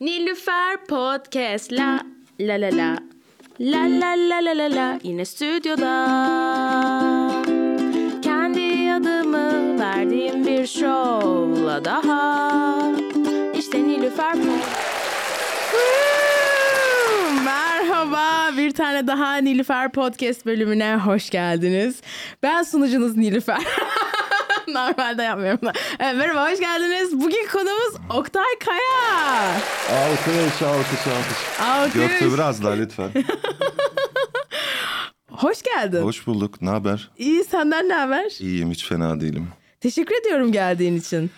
Nilüfer Podcast. La la la la. La la la la la la. Yine stüdyoda. Kendi adımı verdiğim bir şovla daha. İşte Nilüfer Podcast Merhaba, bir tane daha Nilüfer Podcast bölümüne hoş geldiniz. Ben sunucunuz Nilüfer. Normalde yapmıyorum da. Evet, merhaba, hoş geldiniz. Bugün konumuz Oktay Kaya. Alkış, alkış, alkış. Alkış. Göktuğ biraz daha lütfen. Hoş geldin. Hoş bulduk. Ne haber? İyi, senden ne haber? İyiyim, hiç fena değilim. Teşekkür ediyorum geldiğin için.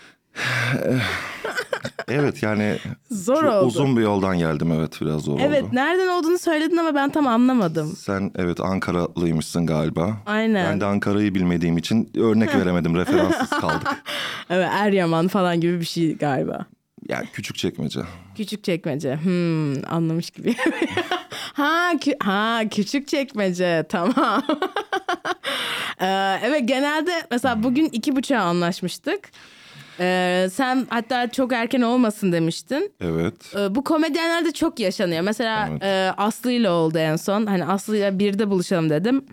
Evet yani Zor çok oldu. uzun bir yoldan geldim evet biraz zor Evet, oldu. nereden olduğunu söyledin ama ben tam anlamadım. Sen evet Ankaralıymışsın galiba. Aynen. Ben de Ankara'yı bilmediğim için örnek veremedim. Referansız kaldık. Evet, Eryaman falan gibi bir şey galiba. Yani küçük çekmece. Küçük çekmece. Hmm, anlamış gibi. ha, kü- ha küçük çekmece. Tamam. Ee, evet genelde mesela bugün iki buçuğa anlaşmıştık. Ee, sen hatta çok erken olmasın demiştin. Evet. Ee, bu komedyenlerde çok yaşanıyor. Mesela Evet. e, Aslı ile oldu en son. Hani Aslı ile birde buluşalım dedim.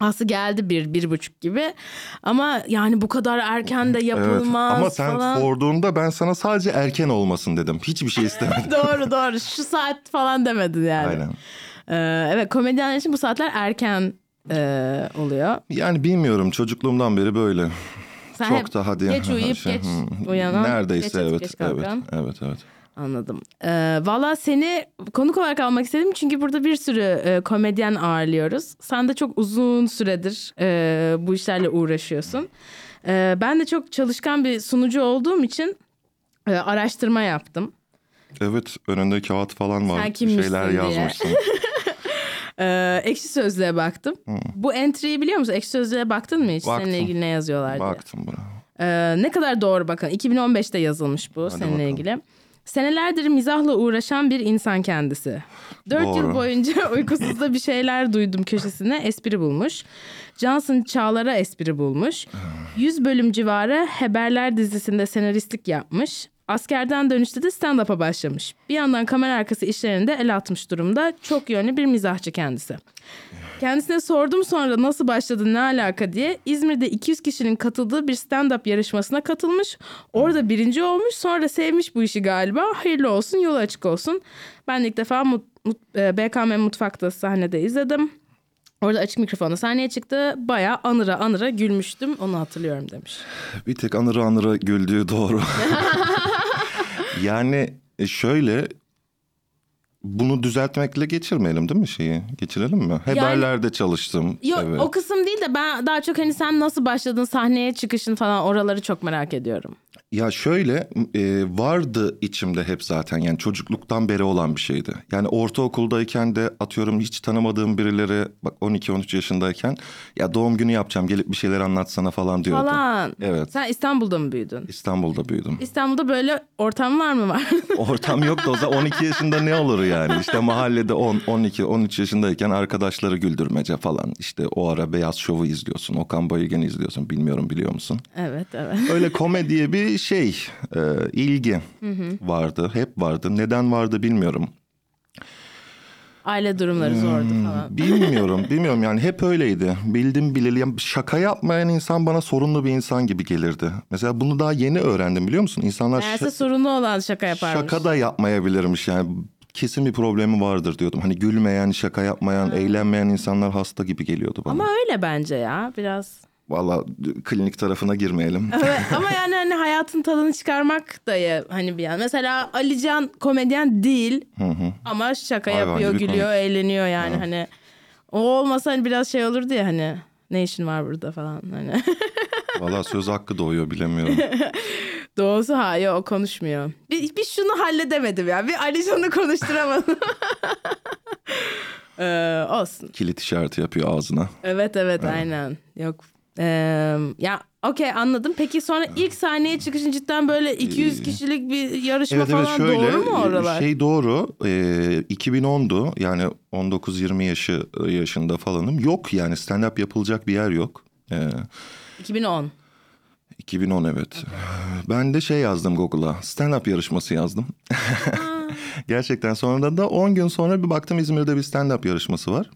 Aslı geldi bir, bir buçuk gibi. Ama yani bu kadar erken de Evet. yapılmaz Ama sen falan. sorduğunda ben sana sadece erken olmasın dedim. Hiçbir şey istemedim. doğru doğru. Şu saat falan demedin yani. Aynen. Ee, evet komedyenler için bu saatler erken e, oluyor. Yani bilmiyorum çocukluğumdan beri böyle. Sen Çok hep da hadi. geç uyuyup şey, geç uyanan, Neredeyse geç evet. geç evet. Evet evet. Anladım. Ee, Valla seni konuk olarak almak istedim çünkü burada bir sürü e, komedyen ağırlıyoruz. Sen de çok uzun süredir e, bu işlerle uğraşıyorsun. E, ben de çok çalışkan bir sunucu olduğum için e, araştırma yaptım. Evet önünde kağıt falan var. Sen kimmişsin şeyler diye. yazmışsın. E, ekşi Sözlüğe baktım. Bu entry'yi biliyor musun? Ekşi Sözlüğe baktın mı hiç? Baktım. Seninle ilgili ne yazıyorlar diye. Baktım buna. Ee, ne kadar doğru bakın. 2015'te yazılmış bu seninle bakalım. ilgili. Senelerdir mizahla uğraşan bir insan kendisi. Dört yıl boyunca uykusuzda bir şeyler duydum köşesine espri bulmuş. Johnson Çağlar'a espri bulmuş. 100 bölüm civarı Haberler dizisinde senaristlik yapmış. Askerden dönüşte de stand-up'a başlamış. Bir yandan kamera arkası işlerinde el atmış durumda. Çok yönlü bir mizahçı kendisi. Kendisine sordum sonra nasıl başladı ne alaka diye. İzmir'de 200 kişinin katıldığı bir stand-up yarışmasına katılmış. Orada birinci olmuş sonra sevmiş bu işi galiba. Hayırlı olsun yolu açık olsun. Ben de ilk defa mut, mut- e, BKM Mutfak'ta sahnede izledim. Orada açık mikrofonda sahneye çıktı. Bayağı anıra anıra gülmüştüm. Onu hatırlıyorum demiş. Bir tek anıra anıra güldüğü doğru. yani e, şöyle bunu düzeltmekle geçirmeyelim değil mi şeyi? Geçirelim mi? Haberlerde çalıştım. Yok evet. o kısım değil de ben daha çok hani sen nasıl başladın sahneye çıkışın falan oraları çok merak ediyorum. Ya şöyle e, vardı içimde hep zaten yani çocukluktan beri olan bir şeydi. Yani ortaokuldayken de atıyorum hiç tanımadığım birileri bak 12-13 yaşındayken ya doğum günü yapacağım gelip bir şeyler anlatsana falan diyordu. Falan. Evet Sen İstanbul'da mı büyüdün? İstanbul'da büyüdüm. İstanbul'da böyle ortamlar mı var? Ortam yoktu o zaman 12 yaşında ne olur yani işte mahallede 10, 12, 13 yaşındayken arkadaşları güldürmece falan. İşte o ara Beyaz Şov'u izliyorsun Okan Bayülgen'i izliyorsun bilmiyorum biliyor musun? evet evet. Öyle komediye bir şey e, ilgi vardı hep vardı neden vardı bilmiyorum. Aile durumları zordu Hmm. falan. Bilmiyorum bilmiyorum yani hep öyleydi bildim bileli şaka yapmayan insan bana sorunlu bir insan gibi gelirdi. Mesela bunu daha yeni öğrendim biliyor musun? İnsanlar Meğerse şa- sorunlu olan şaka yaparmış. Şaka da yapmayabilirmiş yani. Kesin bir problemi vardır diyordum. Hani gülmeyen, şaka yapmayan, eğlenmeyen insanlar hasta gibi geliyordu bana. Ama öyle bence ya biraz. Vallahi klinik tarafına girmeyelim. Evet, ama yani hani hayatın tadını çıkarmak da ya hani bir yan. Mesela Alican komedyen değil ama şaka Hayvan yapıyor, gülüyor, komik. eğleniyor yani hani. O olmasa hani biraz şey olurdu ya hani ne işin var burada falan hani. Vallahi söz hakkı doğuyor bilemiyorum. Doğusu hayır o konuşmuyor. Bir, bir şunu halledemedim ya. Bir Alican'ı konuşturamadım. ee, olsun. Kilit işareti yapıyor ağzına. Evet evet aynen. Yok. Ee, ya okey anladım. Peki sonra ilk sahneye çıkışın cidden böyle 200 kişilik bir yarışma Evet evet falan şöyle doğru mu oralar? şey doğru e, 2010'du yani 19-20 yaşı yaşında falanım yok yani stand up yapılacak bir yer yok. E, 2010. 2010 evet. Ben de şey yazdım Google'a. Stand-up yarışması yazdım. Gerçekten sonra da 10 gün sonra bir baktım İzmir'de bir stand-up yarışması var.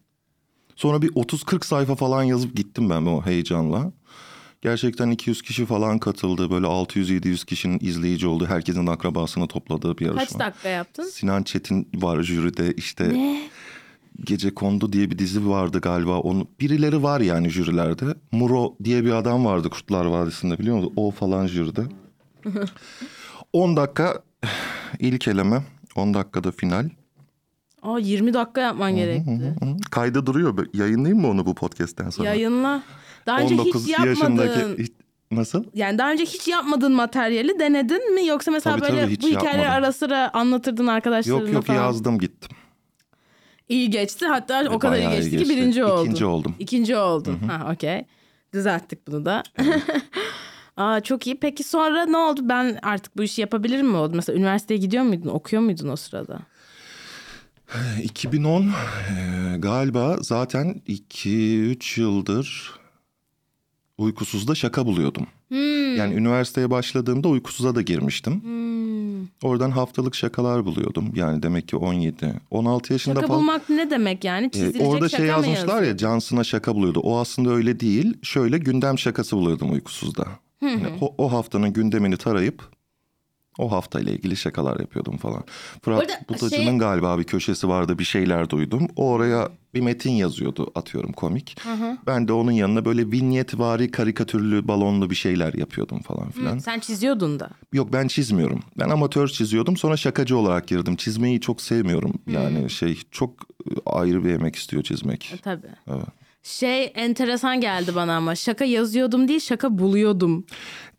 Sonra bir 30-40 sayfa falan yazıp gittim ben o heyecanla. Gerçekten 200 kişi falan katıldı. Böyle 600-700 kişinin izleyici olduğu, herkesin akrabasını topladığı bir yarışma. Kaç dakika yaptın? Sinan Çetin var jüride işte. Gece Kondu diye bir dizi vardı galiba. Onu birileri var yani jürilerde. Muro diye bir adam vardı Kurtlar Vadisi'nde biliyor musun? O falan jüride. 10 dakika ilk eleme, 10 dakikada final. Aa 20 dakika yapman gerekti. Kayda duruyor. Yayınlayayım mı onu bu podcast'ten sonra? Yayınla. Daha önce hiç yapmadın. hiç- Nasıl? Yani daha önce hiç yapmadığın materyali denedin mi? Yoksa mesela Tabii, böyle tabii, bu hikayeleri ara sıra anlatırdın arkadaşlarına Yok yok falan. yazdım gittim. İyi geçti. Hatta o kadar iyi iyi geçti, ki geçti. birinci oldun. İkinci oldum. İkinci oldun. Ha okey. Düzelttik bunu da. Aa çok iyi. Peki sonra ne oldu? Ben artık bu işi yapabilirim mi oldu? Mesela üniversiteye gidiyor muydun? Okuyor muydun o sırada? 2010 e, galiba zaten 2-3 yıldır uykusuzda şaka buluyordum. Hmm. Yani üniversiteye başladığımda uykusuza da girmiştim. Hmm. Oradan haftalık şakalar buluyordum. Yani demek ki 17, 16 yaşında Şaka falan. bulmak ne demek yani? E, Çizilecek orada şaka şey mı yazmışlar yazıyor? ya Johnson'a şaka buluyordu. O aslında öyle değil. Şöyle gündem şakası buluyordum uykusuzda. Yani o, o haftanın gündemini tarayıp o haftayla ilgili şakalar yapıyordum falan. Fırat Orada Butacı'nın şey- galiba bir köşesi vardı bir şeyler duydum. O oraya bir metin yazıyordu atıyorum komik. Ben de onun yanına böyle vinyetvari karikatürlü balonlu bir şeyler yapıyordum falan filan. Sen çiziyordun da. Yok ben çizmiyorum. Ben amatör çiziyordum sonra şakacı olarak girdim. Çizmeyi çok sevmiyorum. Yani şey çok e, ayrı bir emek istiyor çizmek. E, Tabii. Evet. Şey enteresan geldi bana ama şaka yazıyordum değil şaka buluyordum.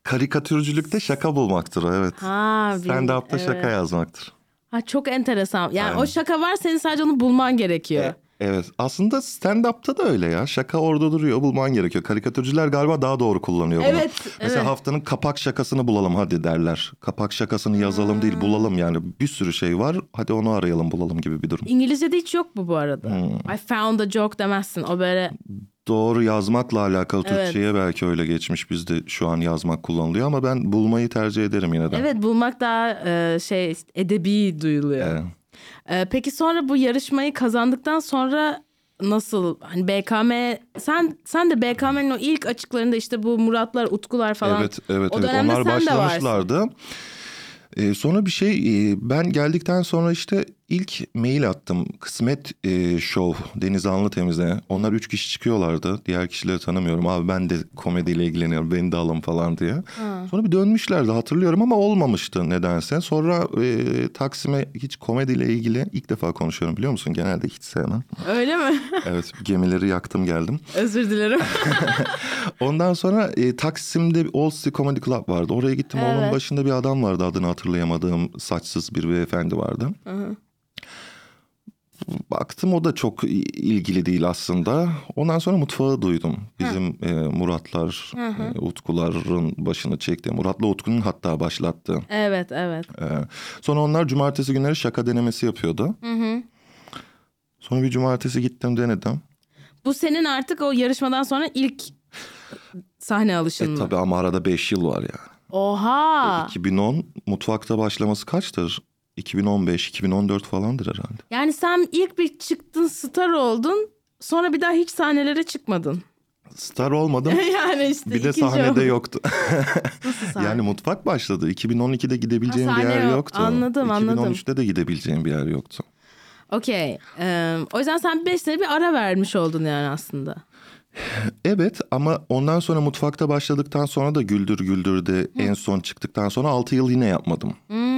Karikatürcülükte şaka bulmaktır o, evet. Ha, Stand-up'ta evet. şaka yazmaktır. Ha çok enteresan. Yani Aynen. o şaka var senin sadece onu bulman gerekiyor. Evet aslında stand-up'ta da öyle ya. Şaka orada duruyor bulman gerekiyor. Karikatürcüler galiba daha doğru kullanıyor bunu. Evet, Mesela evet. haftanın kapak şakasını bulalım hadi derler. Kapak şakasını yazalım değil bulalım yani. Bir sürü şey var hadi onu arayalım bulalım gibi bir durum. İngilizce'de hiç yok bu bu arada. Hmm. I found a joke demezsin. O böyle Doğru yazmakla alakalı Evet. Türkçe'ye belki öyle geçmiş. Bizde şu an yazmak kullanılıyor ama ben bulmayı tercih ederim yine de. evet bulmak daha e, şey edebi duyuluyor. Evet. E, peki sonra bu yarışmayı kazandıktan sonra nasıl hani BKM sen sen de BKM'nin o ilk açıklarında işte bu Muratlar, Utkular falan. Evet, evet, o evet. Onlar başlamışlardı. Ee, sonra bir şey, e, ben geldikten sonra işte ilk mail attım. Kısmet e, Show, Deniz Anlı Temiz'e. Onlar üç kişi çıkıyorlardı. Diğer kişileri tanımıyorum. Abi ben de komediyle ilgileniyorum, beni de alın falan diye. Sonra bir dönmüşlerdi hatırlıyorum ama olmamıştı nedense. Sonra e, Taksim'e hiç komediyle ilgili ilk defa konuşuyorum biliyor musun? Genelde hiç sevmem. Öyle mi? Evet, gemileri yaktım geldim. Özür dilerim. Ondan sonra e, Taksim'de Old City Comedy Club vardı. Oraya gittim. Onun Evet. başında bir adam vardı. Adını hatırlayamadığım saçsız bir beyefendi vardı. Baktım o da çok ilgili değil aslında. Ondan sonra mutfağı duydum. Bizim e, Muratlar, e, Utkuların başını çekti. Murat'la Utku'nun hatta başlattı. evet evet. E, sonra onlar cumartesi günleri şaka denemesi yapıyordu. Sonra bir cumartesi gittim denedim. Bu senin artık o yarışmadan sonra ilk sahne alışın E mı? tabii ama arada 5 yıl var yani. Oha. 2010 mutfakta başlaması kaçtır? 2015, 2014 falandır herhalde. Yani sen ilk bir çıktın star oldun. Sonra bir daha hiç sahnelere çıkmadın. Star olmadım. yani işte bir de sahnede o. yoktu. Nasıl sahne? yani mutfak başladı. 2012'de gidebileceğim Ha, bir yer yok. yoktu. Anladım, anladım. 2013'te de gidebileceğim bir yer yoktu. Okey. Ee, o yüzden sen beş sene bir ara vermiş oldun yani aslında. Evet ama ondan sonra mutfakta başladıktan sonra da Güldür Güldür'de en son çıktıktan sonra 6 yıl yine yapmadım. Hmm.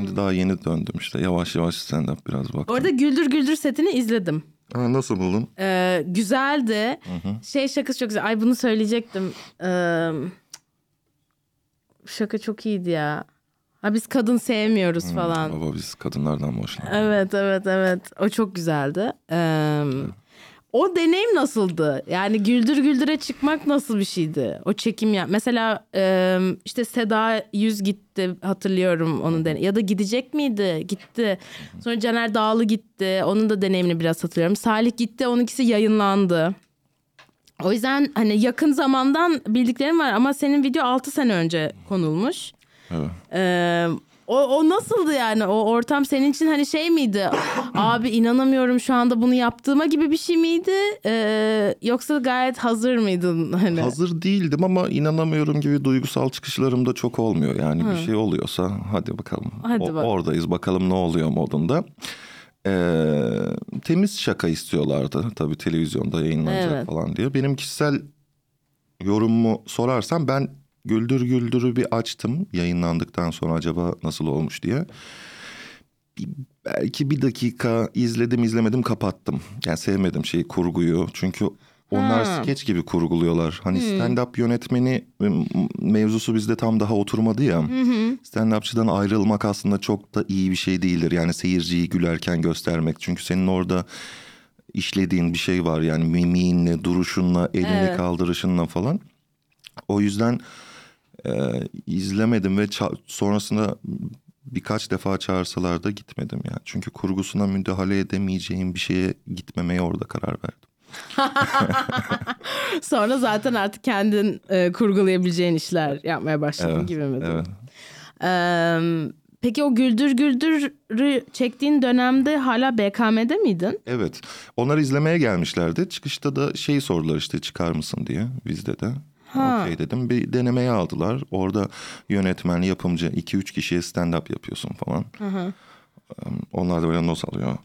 Şimdi daha yeni döndüm işte. Yavaş yavaş stand-up biraz baktım. Orada Güldür Güldür setini izledim. Ha, nasıl buldun? Ee, güzeldi. Şey şakası çok güzel. Ay bunu söyleyecektim. Ee, şaka çok iyiydi ya. Ha biz kadın sevmiyoruz falan. Baba biz kadınlardan hoşlanıyoruz. Evet evet evet. O çok güzeldi. Ee, o deneyim nasıldı? Yani güldür güldüre çıkmak nasıl bir şeydi? O çekim ya. Mesela e, işte Seda Yüz gitti hatırlıyorum onun deneyim. Ya da gidecek miydi? Gitti. Sonra Caner Dağlı gitti. Onun da deneyimini biraz hatırlıyorum. Salih gitti. Onunkisi yayınlandı. O yüzden hani yakın zamandan bildiklerim var ama senin video 6 sene önce konulmuş. Evet. Ee, o, o nasıldı yani? O ortam senin için hani şey miydi? Abi inanamıyorum şu anda bunu yaptığıma gibi bir şey miydi? Ee, yoksa gayet hazır mıydın? Hani? Hazır değildim ama inanamıyorum gibi duygusal çıkışlarım da çok olmuyor. Yani bir şey oluyorsa hadi bakalım. Hadi O- bak. Oradayız bakalım ne oluyor modunda. Ee, temiz şaka istiyorlardı tabii televizyonda yayınlanacak Evet. falan diye. Benim kişisel yorumumu sorarsan ben Güldür Güldür'ü bir açtım yayınlandıktan sonra acaba nasıl olmuş diye. Belki bir dakika izledim izlemedim kapattım. Yani sevmedim şeyi kurguyu çünkü onlar Ha. skeç gibi kurguluyorlar. Hani stand-up yönetmeni mevzusu bizde tam daha oturmadı ya. Stand-upçıdan ayrılmak aslında çok da iyi bir şey değildir. Yani seyirciyi gülerken göstermek. Çünkü senin orada işlediğin bir şey var. Yani mimiğinle, duruşunla, elini Evet. kaldırışınla falan. O yüzden e, izlemedim ve sonrasında birkaç defa çağırsalar da gitmedim yani. Çünkü kurgusuna müdahale edemeyeceğim bir şeye gitmemeye orada karar verdim. Sonra zaten artık kendin e, kurgulayabileceğin işler yapmaya başladın Evet, gibi mi? evet. Ee, peki o Güldür Güldür'ü çektiğin dönemde hala BKM'de miydin? Evet. Onlar izlemeye gelmişlerdi. Çıkışta da şey sordular işte çıkar mısın diye bizde de. Okey dedim. Bir denemeye aldılar. Orada yönetmen, yapımcı iki üç kişiye stand-up yapıyorsun falan. Em, Onlar da böyle nos alıyor.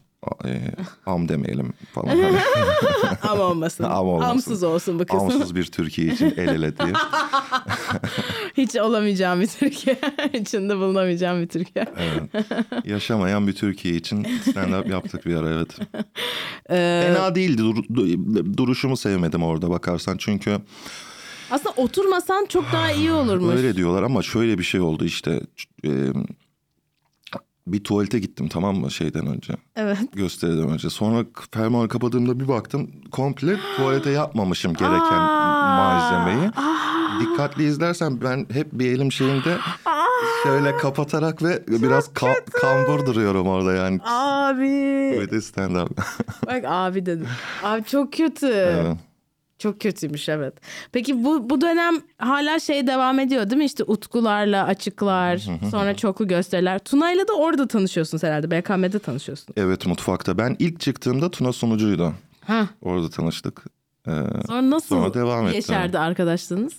E, am demeyelim falan. Hani Ama olmasın. Ama olmasın. Amsız olsun bu kısım. amsız bir Türkiye için el ele diye. Hiç olamayacağım bir Türkiye. İçinde bulunamayacağım bir Türkiye. Evet. Yaşamayan bir Türkiye için stand-up yaptık bir ara evet. Ee, Fena değildi. Dur- du- duruşumu sevmedim orada bakarsan. Çünkü aslında oturmasan çok daha iyi olurmuş. Öyle diyorlar ama şöyle bir şey oldu işte. e, bir tuvalete gittim tamam mı şeyden önce. Evet. Gösteriden önce. Sonra fermuarı kapadığımda bir baktım komple tuvalete yapmamışım gereken Aa. malzemeyi. Dikkatli izlersen ben hep bir elim şeyinde şöyle kapatarak ve biraz ka- kambur duruyorum orada yani. Abi. Ve de stand up. Bak abi dedim. Abi çok kötü. Evet. Çok kötüymüş evet. Peki bu bu dönem hala şey devam ediyor değil mi? İşte utkularla açıklar, sonra çoklu gösteriler. Tuna'yla da orada tanışıyorsun herhalde. BKM'de tanışıyorsun. evet mutfakta. Ben ilk çıktığımda Tuna sunucuydu. Ha. Orada tanıştık. Ee, Sonra nasıl Sonra devam etti. yeşerdi arkadaşlığınız?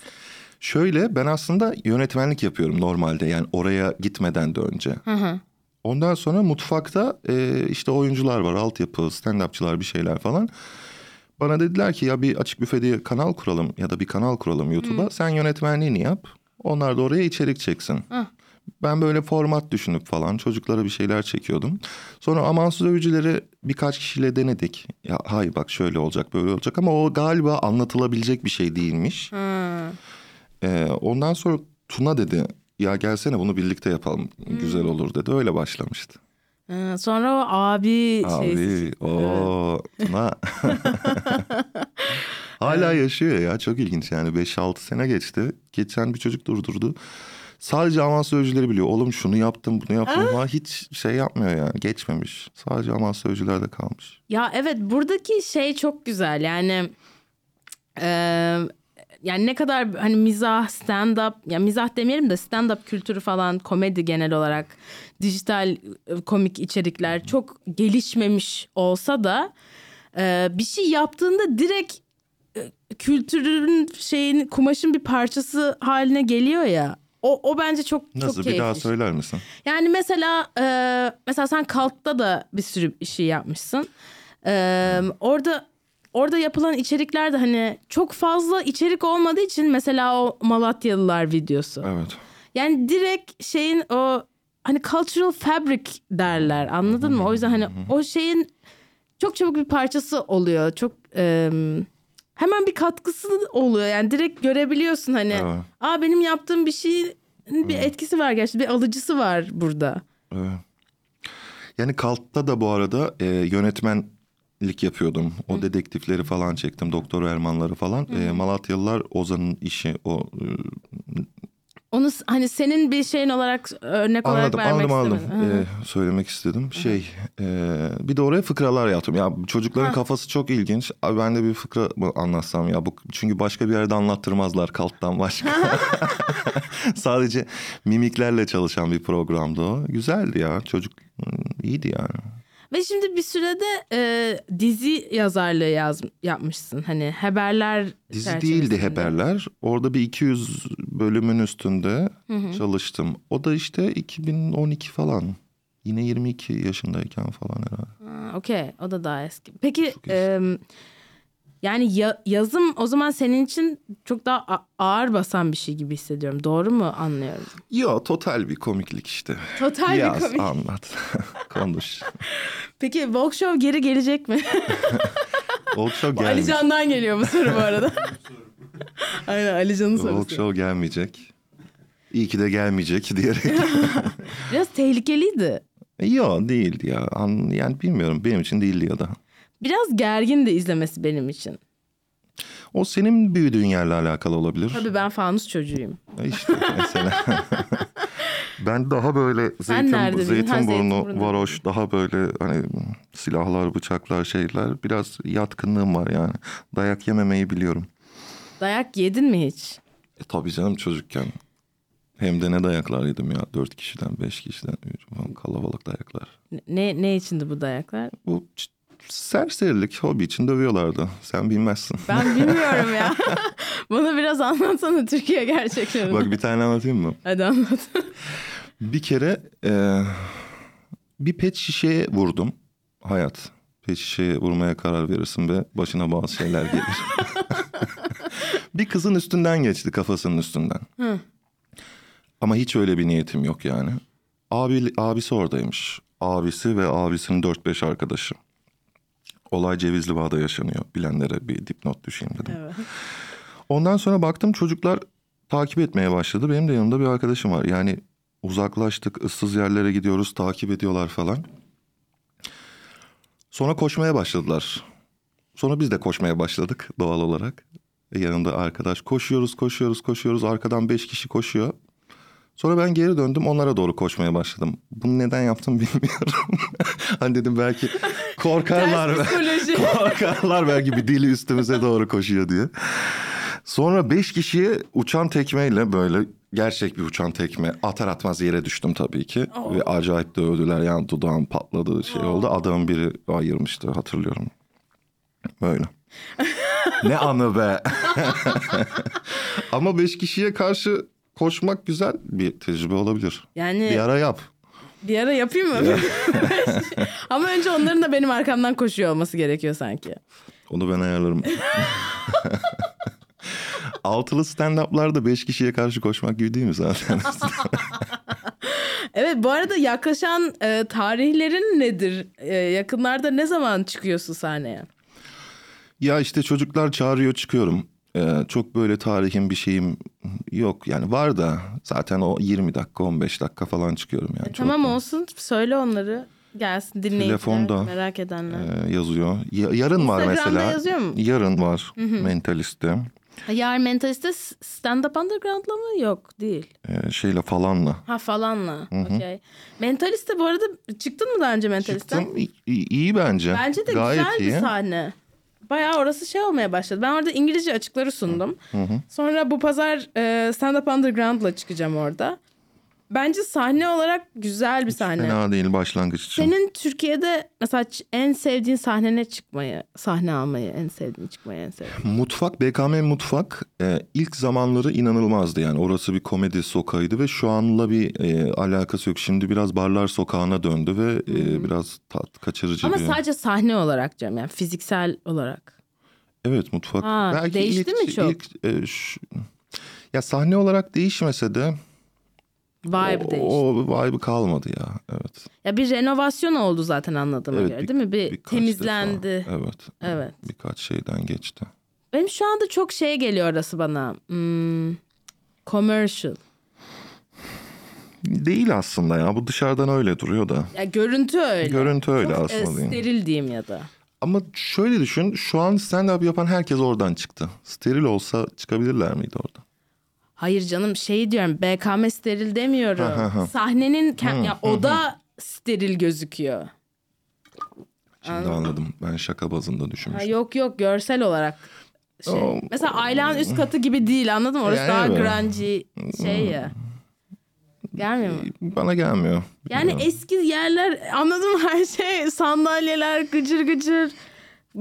Şöyle ben aslında yönetmenlik yapıyorum normalde yani oraya gitmeden de önce. Hı hı. Ondan sonra mutfakta e, işte oyuncular var, altyapı, stand-upçılar bir şeyler falan. Bana dediler ki ya bir açık büfe diye kanal kuralım ya da bir kanal kuralım YouTube'a. Sen yönetmenliğini yap. Onlar da oraya içerik çeksin. Hah. Ben böyle format düşünüp falan çocuklara bir şeyler çekiyordum. Sonra amansız övücüleri birkaç kişiyle denedik. Ya hay bak şöyle olacak böyle olacak ama o galiba anlatılabilecek bir şey değilmiş. Ha. Ee, ondan sonra Tuna dedi ya gelsene bunu birlikte yapalım güzel olur dedi öyle başlamıştı. Ha, Sonra o abi. Abi o Tuna hala yaşıyor ya çok ilginç yani 5-6 sene geçti. Geçen bir çocuk durdurdu. Sadece avans sözcüleri biliyor. Oğlum şunu yaptım bunu yaptım ama hiç şey yapmıyor yani geçmemiş. Sadece avans sözcülerde kalmış. Ya evet buradaki şey çok güzel yani e, yani ne kadar hani mizah stand up ya mizah demeyelim de stand up kültürü falan komedi genel olarak dijital e, komik içerikler çok gelişmemiş olsa da e, bir şey yaptığında direkt e, kültürün şeyin kumaşın bir parçası haline geliyor ya. O, o bence çok Nasıl çok bir keyifli. daha söyler misin? Yani mesela e, mesela sen Kalk'ta da bir sürü şey yapmışsın. E, orada orada yapılan içerikler de hani çok fazla içerik olmadığı için mesela o Malatyalılar videosu. Evet. Yani direkt şeyin o hani cultural fabric derler anladın mı? O yüzden hani o şeyin çok çabuk bir parçası oluyor. Çok e, hemen bir katkısı oluyor. Yani direkt görebiliyorsun hani. Evet. Aa benim yaptığım bir şeyin bir etkisi var gerçi bir alıcısı var burada. Evet. Yani Kalt'ta da bu arada e, yönetmenlik yapıyordum. O dedektifleri falan çektim. Doktor Ermanları falan. E, Malatyalılar Ozan'ın işi o e, Onu hani senin bir şeyin olarak örnek olarak Anladım, vermek anladım, anladım. istemedim. Ee, söylemek istedim. Şey, e, bir de oraya fıkralar yaptım. Ya çocukların kafası çok ilginç. Abi ben de bir fıkra mı anlatsam ya. Bu, çünkü başka bir yerde anlattırmazlar kalttan başka. Sadece mimiklerle çalışan bir programdı o. Güzeldi ya. Çocuk hmm, iyiydi yani. Ve şimdi bir sürede e, dizi yazarlığı yaz, yapmışsın. Hani haberler Dizi değildi Haberler. Orada bir 200 bölümün üstünde çalıştım. O da işte 2012 falan. Yine 22 yaşındayken falan herhalde. Ha, Okey o da daha eski. Peki e, yani ya- yazım o zaman senin için çok daha ağır basan bir şey gibi hissediyorum. Doğru mu anlıyorum? Yo total bir komiklik işte. Total bir Yaz, komik. anlat, konuş. Peki Walk Show geri gelecek mi? Walk show Ali gelmeyecek. Can'dan geliyor bu soru bu arada. Aynen Ali Can'ın Walk sorusu. show gelmeyecek. İyi ki de gelmeyecek diyerek. Biraz tehlikeliydi. Yo değildi ya. An- Yani bilmiyorum benim için değildi ya da. Biraz gergin de izlemesi benim için. O senin büyüdüğün yerle alakalı olabilir. Tabii ben fanus çocuğuyum. İşte mesela. ben daha böyle zeytin, zeytinburnu, varoş daha böyle hani silahlar, bıçaklar, şeyler biraz yatkınlığım var yani. Dayak yememeyi biliyorum. Dayak yedin mi hiç? E, tabii canım çocukken. Hem de ne dayaklar yedim ya. Dört kişiden, beş kişiden falan kalabalık dayaklar. Ne ne içindi bu dayaklar? Bu serserilik, hobi için dövüyorlardı. Sen bilmezsin. Ben bilmiyorum ya. Bana biraz anlatsana Türkiye gerçeklerini. Bak bir tane anlatayım mı? Hadi anlat. Bir kere e, bir pet şişeye vurdum. Hayat. Pet şişeye vurmaya karar verirsin ve başına bazı şeyler gelir. bir kızın üstünden geçti kafasının üstünden. Hı. Ama hiç öyle bir niyetim yok yani. Abi, abisi oradaymış. Abisi ve abisinin 4-5 arkadaşı. Olay Cevizli Bağ'da yaşanıyor. Bilenlere bir dipnot düşeyim dedim. Evet. Ondan sonra baktım çocuklar takip etmeye başladı. Benim de yanımda bir arkadaşım var. Yani uzaklaştık, ıssız yerlere gidiyoruz, takip ediyorlar falan. Sonra koşmaya başladılar. Sonra biz de koşmaya başladık doğal olarak. E, yanımda arkadaş koşuyoruz, koşuyoruz, koşuyoruz. Arkadan beş kişi koşuyor. Sonra ben geri döndüm onlara doğru koşmaya başladım. Bunu neden yaptım bilmiyorum. hani dedim belki korkarlar. Korkarlar belki bir dili üstümüze doğru koşuyor diye. Sonra beş kişiye uçan tekmeyle böyle gerçek bir uçan tekme atar atmaz yere düştüm tabii ki. Ve acayip dövdüler yani dudağım patladı şey oldu. Adamın biri ayırmıştı hatırlıyorum. Böyle. ne anı be. Ama beş kişiye karşı koşmak güzel bir tecrübe olabilir. Yani Bir ara yap. Bir ara yapayım mı? Ama önce onların da benim arkamdan koşuyor olması gerekiyor sanki. Onu ben ayarlarım. Altılı stand-up'larda beş kişiye karşı koşmak gibi değil mi zaten? Evet bu arada yaklaşan e, tarihlerin nedir? E, yakınlarda ne zaman çıkıyorsun sahneye? ya işte çocuklar çağırıyor çıkıyorum. Ee, çok böyle tarihin bir şeyim yok. Yani var da zaten o 20 dakika 15 dakika falan çıkıyorum yani. Çok E, tamam da, olsun söyle onları. Gelsin dinleyiciler Telefonda. merak edenler. e, yazıyor. Ya- yarın var mesela. yazıyor mu? Yarın var mentaliste. Yar mentaliste stand up underground'la mı? Yok değil. Ee, şeyle falanla. Ha falanla. Okey. Mentaliste bu arada çıktın mı daha önce mentalisten? Çıktım iyi, iyi bence. Bence de Gayet güzel iyi. bir sahne. Bayağı orası şey olmaya başladı. Ben orada İngilizce açıkları sundum. Sonra bu pazar e, Stand Up Underground'la çıkacağım orada. Bence sahne olarak güzel bir sahne. Fena değil başlangıç için. Senin Türkiye'de mesela en sevdiğin sahnene çıkmayı, sahne almayı en sevdiğin çıkmayı en sevdiğin. Mutfak, BKM Mutfak e, ilk zamanları inanılmazdı yani. Orası bir komedi sokağıydı ve şu anla bir e, alakası yok. Şimdi biraz barlar sokağına döndü ve e, biraz tat kaçırıcı Ama bir... sadece sahne olarak diyorum yani fiziksel olarak. Evet mutfak. Ha, değişti mi çok? ilk, e, şu- Ya sahne olarak değişmese de Vibe o, değişti. o vibe'ı kalmadı ya. Evet. Ya bir renovasyon oldu zaten anladığıma Evet, göre bir- değil mi? Bir temizlendi. defa. Evet. Evet. Birkaç şeyden geçti. Benim şu anda çok şey geliyor orası bana. Hmm, commercial. Değil aslında ya. Bu dışarıdan öyle duruyor da. Ya görüntü öyle. Görüntü öyle Çok, e, aslında değil. steril diyeyim ya da. Ama şöyle düşün. Şu an stand-up yapan herkes oradan çıktı. Steril olsa çıkabilirler miydi orada? Hayır canım şey diyorum BKM steril demiyorum. Sahnenin kend- ya oda steril gözüküyor. Şimdi anladım. Ben şaka bazında Ha, düşünmüştüm. yok yok görsel olarak şey. Oh. Mesela Ayla'nın üst katı gibi değil anladın mı? Orası Yani daha evet. grungy şey ya. Gelmiyor mu? Bana gelmiyor. Yani eski yerler anladın mı her şey sandalyeler gıcır gıcır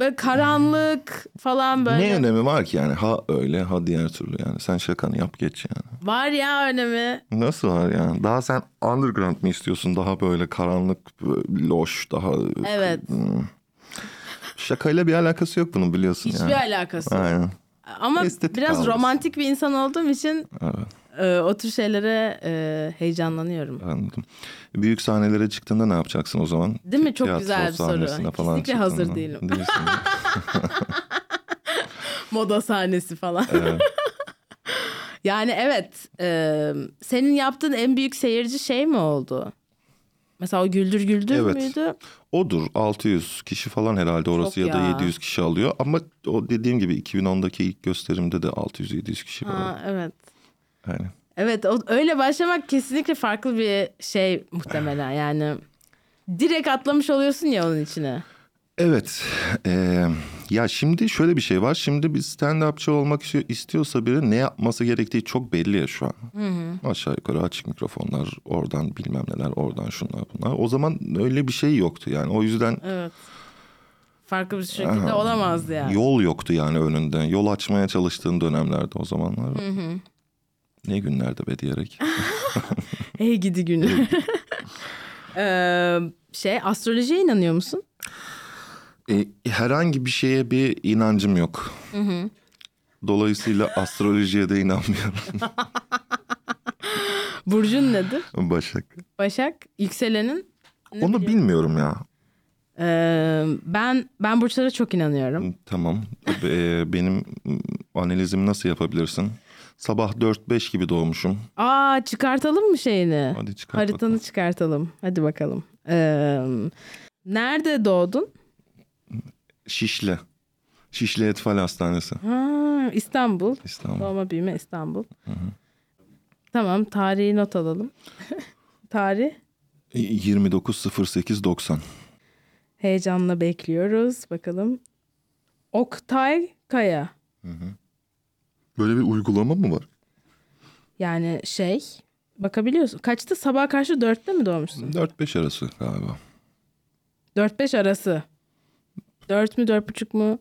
böyle karanlık falan böyle. Ne önemi var ki yani? Ha öyle ha diğer türlü yani. Sen şakanı yap geç yani. Var ya önemi. Nasıl var yani? Daha sen underground mı istiyorsun? Daha böyle karanlık, böyle loş, daha... Evet. Şakayla bir alakası yok bunun biliyorsun Hiçbir yani. alakası yok. Aynen. Ama Estetik biraz algısı. romantik bir insan olduğum için Evet. E, o tür şeylere e, heyecanlanıyorum. Anladım. Büyük sahnelere çıktığında ne yapacaksın o zaman? Değil mi? Çok Tiyatro güzel bir soru. falan Kesinlikle hazır değilim. Değilsin. Moda sahnesi falan. Evet. Yani evet. e, senin yaptığın en büyük seyirci şey mi oldu? Mesela o Güldür Güldür Evet. müydü? Odur 600 kişi falan herhalde orası Çok ya da ya. 700 kişi alıyor. Ama o dediğim gibi 2010'daki ilk gösterimde de 600-700 kişi var. Evet. Yani. Evet o, öyle başlamak kesinlikle farklı bir şey muhtemelen yani. Direkt atlamış oluyorsun ya onun içine. Evet. eee, ya şimdi şöyle bir şey var. Şimdi bir stand-upçı olmak istiyor- istiyorsa biri ne yapması gerektiği çok belli ya şu an. Aşağı yukarı açık mikrofonlar, oradan bilmem neler, oradan şunlar bunlar. O zaman öyle bir şey yoktu yani. O yüzden Evet. Farklı bir şekilde olamazdı yani. yol yoktu yani önünde. Yol açmaya çalıştığın dönemlerde o zamanlar. Ne günlerde be diyerek. Hey gidi günü. Ee, şey astrolojiye inanıyor musun? E, herhangi bir şeye bir inancım yok. Dolayısıyla astrolojiye de inanmıyorum. Burcun nedir? Başak. Başak. Yükselenin? Ne Onu biliyorsun? bilmiyorum ya. Ee, ben ben burçlara çok inanıyorum. Tamam. E, benim analizimi nasıl yapabilirsin? Sabah 4-5 gibi doğmuşum. Aa çıkartalım mı şeyini? Hadi çıkart Haritanı bakalım. çıkartalım. Hadi bakalım. Ee, nerede doğdun? Şişli. Şişli Etfal Hastanesi. Ha, İstanbul. İstanbul. Doğma büyüme İstanbul. Tamam tarihi not alalım. Tarih 29.08.90. heyecanla bekliyoruz. Bakalım. Oktay Kaya. Böyle bir uygulama mı var? Yani şey bakabiliyorsun. Kaçta sabah karşı dörtte mi doğmuşsun? 4-5 arası galiba. Dört beş arası. Dört mü dört buçuk mu?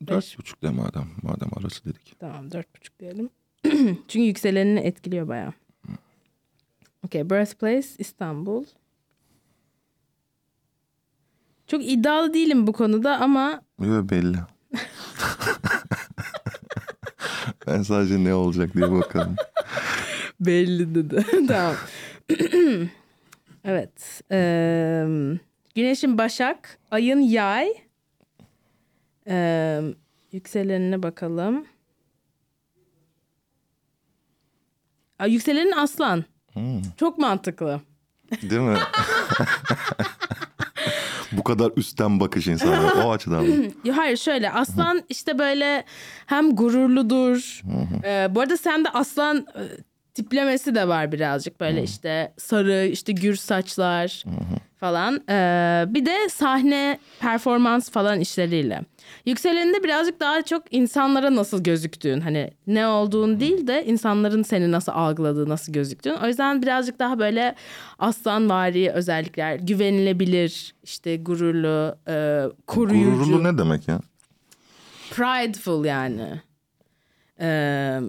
Beş. 4.5 de madem. Madem arası dedik. Tamam dört buçuk diyelim. Çünkü yükselenini etkiliyor bayağı. Okay, birthplace İstanbul. Çok iddialı değilim bu konuda ama Yo, belli. ben sadece ne olacak diye bakalım. belli dedi. tamam. evet. eee, güneşin Başak, ayın Yay. Eee yükselenine bakalım. Aa, yükselenin Aslan. Çok mantıklı. Değil mi? Bu kadar üstten bakış insanlar. O açıdan mı? Ya Hayır şöyle aslan işte böyle hem gururludur. Ee, bu arada sende aslan e, tiplemesi de var birazcık böyle işte sarı işte gür saçlar falan. Ee, bir de sahne performans falan işleriyle. Yükseleninde birazcık daha çok insanlara nasıl gözüktüğün hani ne olduğun değil de insanların seni nasıl algıladığı nasıl gözüktüğün. O yüzden birazcık daha böyle aslanvari özellikler güvenilebilir işte gururlu e, koruyucu. Gururlu ne demek ya? Prideful yani. Ee,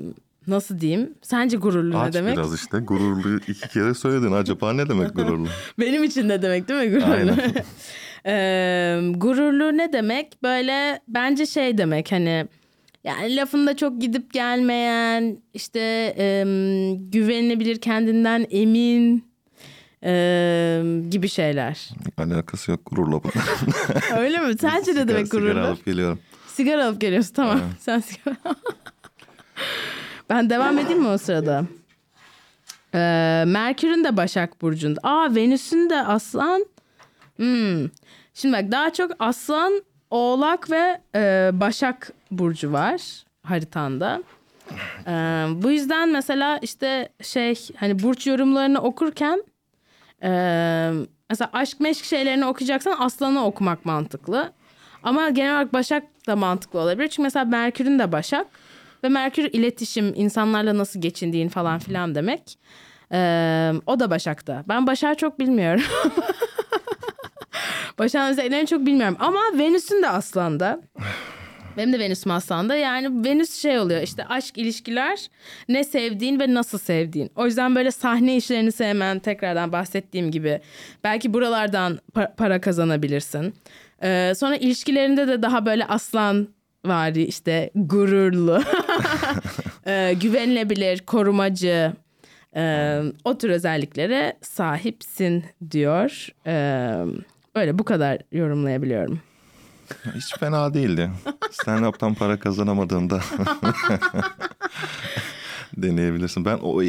nasıl diyeyim? Sence gururlu ne Aç demek? biraz işte. Gururlu iki kere söyledin. Acaba ne demek gururlu? Benim için ne demek değil mi gururlu? Ee, gururlu ne demek? Böyle bence şey demek hani yani lafında çok gidip gelmeyen işte em, güvenilebilir kendinden emin em, gibi şeyler. Alakası yok gururla bu. Öyle mi? Sence ne demek Sigara gururlu? alıp geliyorum. Sigara alıp geliyorsun tamam. Sen sigara Ben devam edeyim mi o sırada? Ee, Merkür'ün de Başak Burcu'nda. Aa Venüs'ün de Aslan. Hmm. Şimdi bak daha çok Aslan, Oğlak ve e, Başak Burcu var haritanda. Ee, bu yüzden mesela işte şey hani burç yorumlarını okurken e, mesela aşk meşk şeylerini okuyacaksan aslanı okumak mantıklı. Ama genel olarak Başak da mantıklı olabilir. Çünkü mesela Merkür'ün de Başak. Ve Merkür iletişim, insanlarla nasıl geçindiğin falan filan demek. Ee, o da Başak'ta. Ben Başak'ı çok bilmiyorum. Başak'ın özelliklerini çok bilmiyorum. Ama Venüs'ün de Aslan'da. Benim de Venüs'üm Aslan'da. Yani Venüs şey oluyor işte aşk ilişkiler ne sevdiğin ve nasıl sevdiğin. O yüzden böyle sahne işlerini sevmen tekrardan bahsettiğim gibi. Belki buralardan pa- para kazanabilirsin. Ee, sonra ilişkilerinde de daha böyle aslan var işte gururlu, ee, güvenilebilir, korumacı, e, o tür özelliklere sahipsin diyor. Ee, böyle bu kadar yorumlayabiliyorum. Hiç fena değildi. Stand-up'tan para kazanamadığında deneyebilirsin. Ben o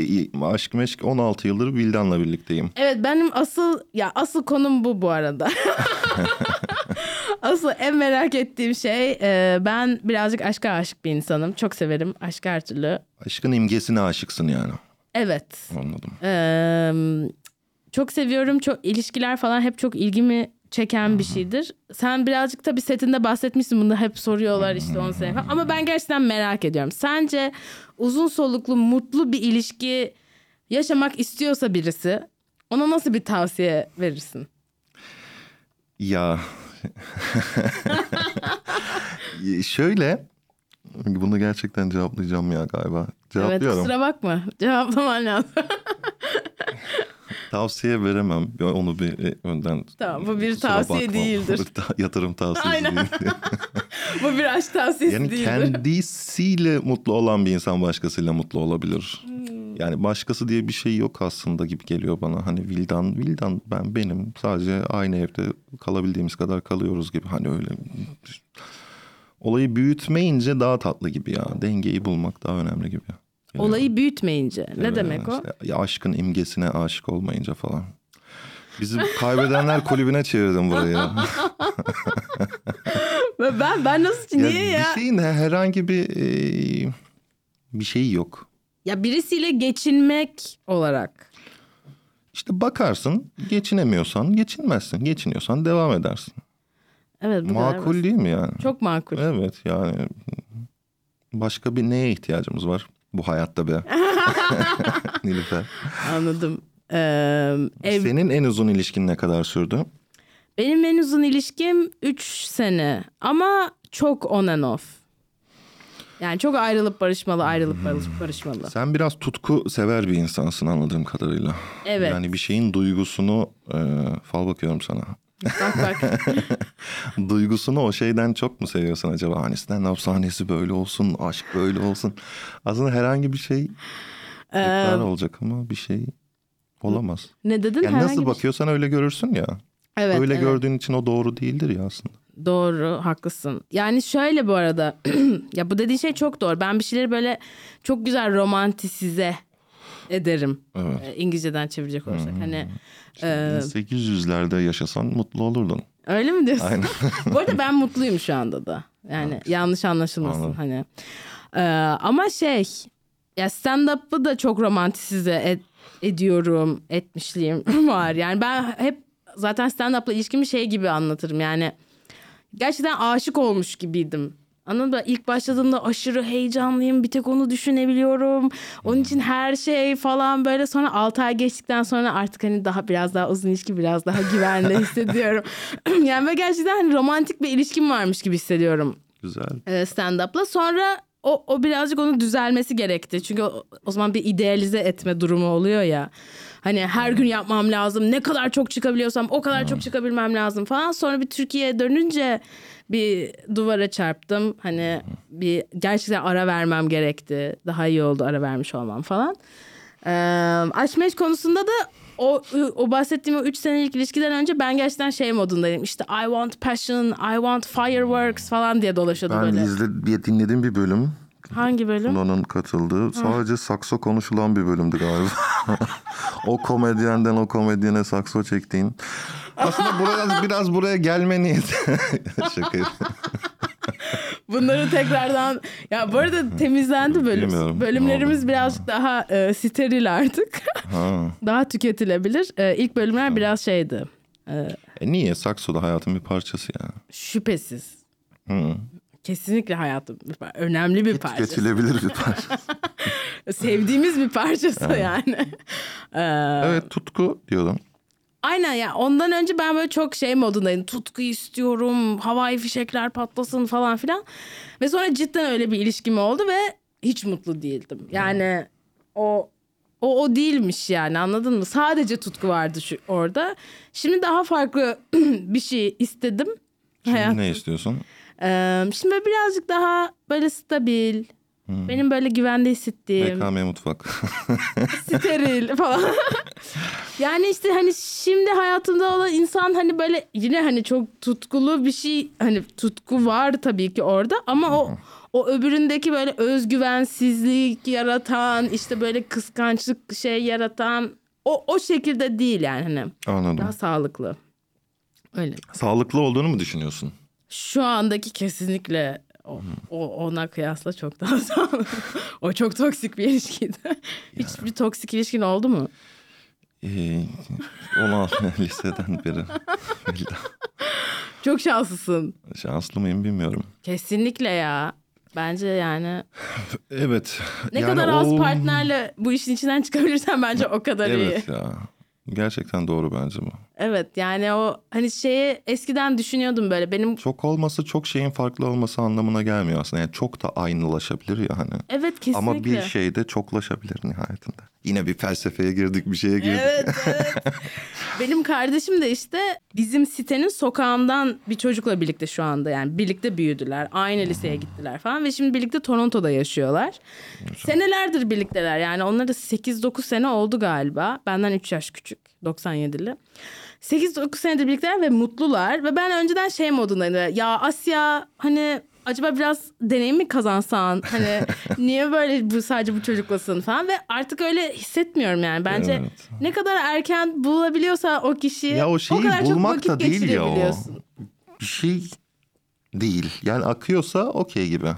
aşk meşk 16 yıldır Vildan'la birlikteyim. Evet benim asıl ya asıl konum bu bu arada. asıl en merak ettiğim şey e, ben birazcık aşka aşık bir insanım. Çok severim aşk her türlü. Aşkın imgesine aşıksın yani. Evet. Anladım. Ee, çok seviyorum. Çok ilişkiler falan hep çok ilgimi çeken bir şeydir. Sen birazcık tabii setinde bahsetmişsin bunu hep soruyorlar işte 10 sene falan. Ama ben gerçekten merak ediyorum. Sence uzun soluklu mutlu bir ilişki yaşamak istiyorsa birisi ona nasıl bir tavsiye verirsin? Ya şöyle bunu gerçekten cevaplayacağım ya galiba. Cevaplıyorum. Evet kusura bakma cevaplaman lazım. Tavsiye veremem. Onu bir e, önden Tamam bu bir tavsiye bakma. değildir. Yatırım tavsiyesi Aynen. değil. bu bir aşk tavsiyesi Yani değildir. kendisiyle mutlu olan bir insan başkasıyla mutlu olabilir. Yani başkası diye bir şey yok aslında gibi geliyor bana. Hani Vildan, Vildan ben benim. Sadece aynı evde kalabildiğimiz kadar kalıyoruz gibi. Hani öyle olayı büyütmeyince daha tatlı gibi ya. Dengeyi bulmak daha önemli gibi. Yani, Olayı büyütmeyince. Ne evet, demek o? işte ya aşkın imgesine aşık olmayınca falan. Bizi kaybedenler kulübüne çevirdim burayı. Ben ben nasıl niye ya? Bir şeyin herhangi bir e, bir şeyi yok. Ya birisiyle geçinmek olarak. İşte bakarsın geçinemiyorsan geçinmezsin. Geçiniyorsan devam edersin. Evet bu Makul değil mi yani? Çok makul. Evet yani başka bir neye ihtiyacımız var bu hayatta be? Nilüfer. Anladım. Ee, ev, Senin en uzun ilişkin ne kadar sürdü? benim en uzun ilişkim 3 sene ama çok on and off. Yani çok ayrılıp barışmalı, ayrılıp barış- barışmalı. Sen biraz tutku sever bir insansın anladığım kadarıyla. Evet. Yani bir şeyin duygusunu e, fal bakıyorum sana. Bak bak. duygusunu o şeyden çok mu seviyorsun acaba? Hani stand-up sahnesi böyle olsun, aşk böyle olsun. Aslında herhangi bir şey tekrar olacak ama bir şey olamaz. ne dedin? Yani Herhangi nasıl bir- bakıyorsan öyle görürsün ya. Evet, öyle evet. gördüğün için o doğru değildir ya aslında. Doğru, haklısın. Yani şöyle bu arada. ya bu dediğin şey çok doğru. Ben bir şeyleri böyle çok güzel romantisize ederim. Evet. Ee, İngilizceden çevirecek olursak. Hani e, 800'lerde yaşasan mutlu olurdun. öyle mi diyorsun? Aynen. bu arada ben mutluyum şu anda da. Yani yanlış anlaşılmasın Anladım. hani. Ee, ama şey ya stand-up'ı da çok romantisize et- ediyorum. Etmişliğim var. Yani ben hep zaten stand-up'la ilişkimi şey gibi anlatırım. Yani gerçekten aşık olmuş gibiydim. Anladın mı? İlk başladığımda aşırı heyecanlıyım. Bir tek onu düşünebiliyorum. Onun için her şey falan böyle. Sonra 6 ay geçtikten sonra artık hani daha biraz daha uzun ilişki biraz daha güvende hissediyorum. yani ve gerçekten hani romantik bir ilişkim varmış gibi hissediyorum Güzel. e, stand-up'la. Sonra o, o birazcık onun düzelmesi gerekti. Çünkü o, o zaman bir idealize etme durumu oluyor ya. Hani her gün yapmam lazım. Ne kadar çok çıkabiliyorsam o kadar çok çıkabilmem lazım falan. Sonra bir Türkiye'ye dönünce bir duvara çarptım. Hani bir gerçekten ara vermem gerekti. Daha iyi oldu ara vermiş olmam falan. Ee, aşk meşk konusunda da o, o bahsettiğim o 3 senelik ilişkiden önce ben gerçekten şey modundaydım. İşte I want passion, I want fireworks falan diye dolaşıyordum Ben böyle. izle, bir dinlediğim bir bölüm. Hangi bölüm? Tuna'nın katıldığı sadece sakso konuşulan bir bölümdü galiba. o komedyenden o komedyene sakso çektiğin. Aslında buraya biraz buraya gelme niyeti. Şaka. Bunları tekrardan ya bu arada temizlendi bölüm. Bilmiyorum. Bölümlerimiz birazcık daha e, steril artık. Ha. daha tüketilebilir. E, ilk bölümler biraz şeydi. E, E niye? Sakso da hayatın bir parçası ya. şüphesiz. Hı. Kesinlikle hayatım bir önemli bir parça. Tüketilebilir bir parça. Sevdiğimiz bir parçası yani. E, evet tutku diyordum. Aynen ya ondan önce ben böyle çok şey modundaydım. Tutku istiyorum, havai fişekler patlasın falan filan. Ve sonra cidden öyle bir ilişkim oldu ve hiç mutlu değildim. Yani o o o değilmiş yani anladın mı? Sadece tutku vardı şu orada. Şimdi daha farklı bir şey istedim. Şimdi Hayat- ne istiyorsun? Ee, şimdi böyle birazcık daha böyle stabil. Benim böyle güvende hissettiğim BKM mutfak. steril falan. yani işte hani şimdi hayatımda olan insan hani böyle yine hani çok tutkulu bir şey hani tutku var tabii ki orada ama o o öbüründeki böyle özgüvensizlik yaratan işte böyle kıskançlık şey yaratan o o şekilde değil yani hani Anladım. daha sağlıklı. Öyle. Sağlıklı olduğunu mu düşünüyorsun? Şu andaki kesinlikle o, o ona kıyasla çok daha sağlıklı. o çok toksik bir ilişkiydi. Hiçbir toksik ilişkin oldu mu? Ee, olan liseden beri. Çok şanslısın. Şanslı mıyım bilmiyorum. Kesinlikle ya. Bence yani Evet. ne yani kadar az o- partnerle bu işin içinden çıkabilirsen bence o kadar iyi. Evet ya. Gerçekten doğru bence bu. Evet yani o hani şeyi eskiden düşünüyordum böyle benim Çok olması çok şeyin farklı olması anlamına gelmiyor aslında. Yani çok da aynılaşabilir ya hani. evet kesinlikle. Ama bir şey de çoklaşabilir nihayetinde. Yine bir felsefeye girdik bir şeye girdik. Evet, evet. Benim kardeşim de işte bizim sitenin sokağından bir çocukla birlikte şu anda yani birlikte büyüdüler. Aynı liseye gittiler falan ve şimdi birlikte Toronto'da yaşıyorlar. Senelerdir birlikteler yani onları 8-9 sene oldu galiba. Benden 3 yaş küçük 97'li. 8-9 senedir birlikteler ve mutlular ve ben önceden şey modundaydım. Ya Asya hani acaba biraz deneyim mi kazansan hani niye böyle bu sadece bu çocuklasın falan ve artık öyle hissetmiyorum yani bence Evet. ne kadar erken bulabiliyorsa o kişi Ya o şeyi kadar çok bulmak vakit da değil ya o. Bir şey değil. Yani akıyorsa okey gibi.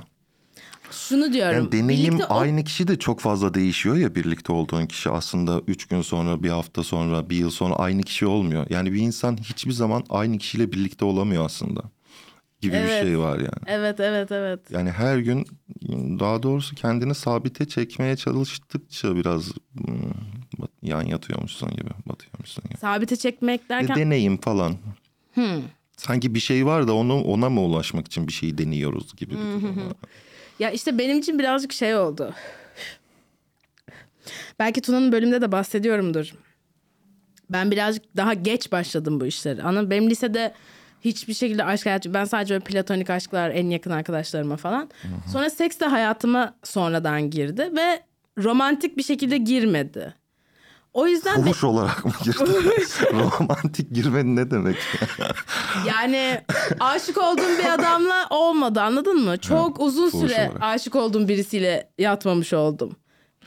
Şunu diyorum. Yani deneyim birlikte aynı kişi de çok fazla değişiyor ya birlikte olduğun kişi aslında üç gün sonra, bir hafta sonra, bir yıl sonra aynı kişi olmuyor. Yani bir insan hiçbir zaman aynı kişiyle birlikte olamıyor aslında gibi Evet. bir şey var yani. Evet evet evet. Yani her gün daha doğrusu kendini sabite çekmeye çalıştıkça biraz hmm, yan yatıyormuşsun gibi, batıyormuşsun gibi. Sabite çekmek E, derken deneyim falan. Sanki bir şey var da onu ona mı ulaşmak için bir şeyi deniyoruz gibi bir. Ya işte benim için birazcık şey oldu. Belki Tuna'nın bölümde de bahsediyorumdur. Ben birazcık daha geç başladım bu işleri. Anladın? Benim lisede hiçbir şekilde aşk hayatı ben sadece böyle platonik aşklar en yakın arkadaşlarıma falan. Sonra seks de hayatıma sonradan girdi ve romantik bir şekilde girmedi. O yüzden de- Fuhuş olarak mı girdin? Romantik girmen ne demek? Yani aşık olduğum bir adamla olmadı anladın mı? Çok uzun fuhuş süre olarak. aşık olduğum birisiyle yatmamış oldum.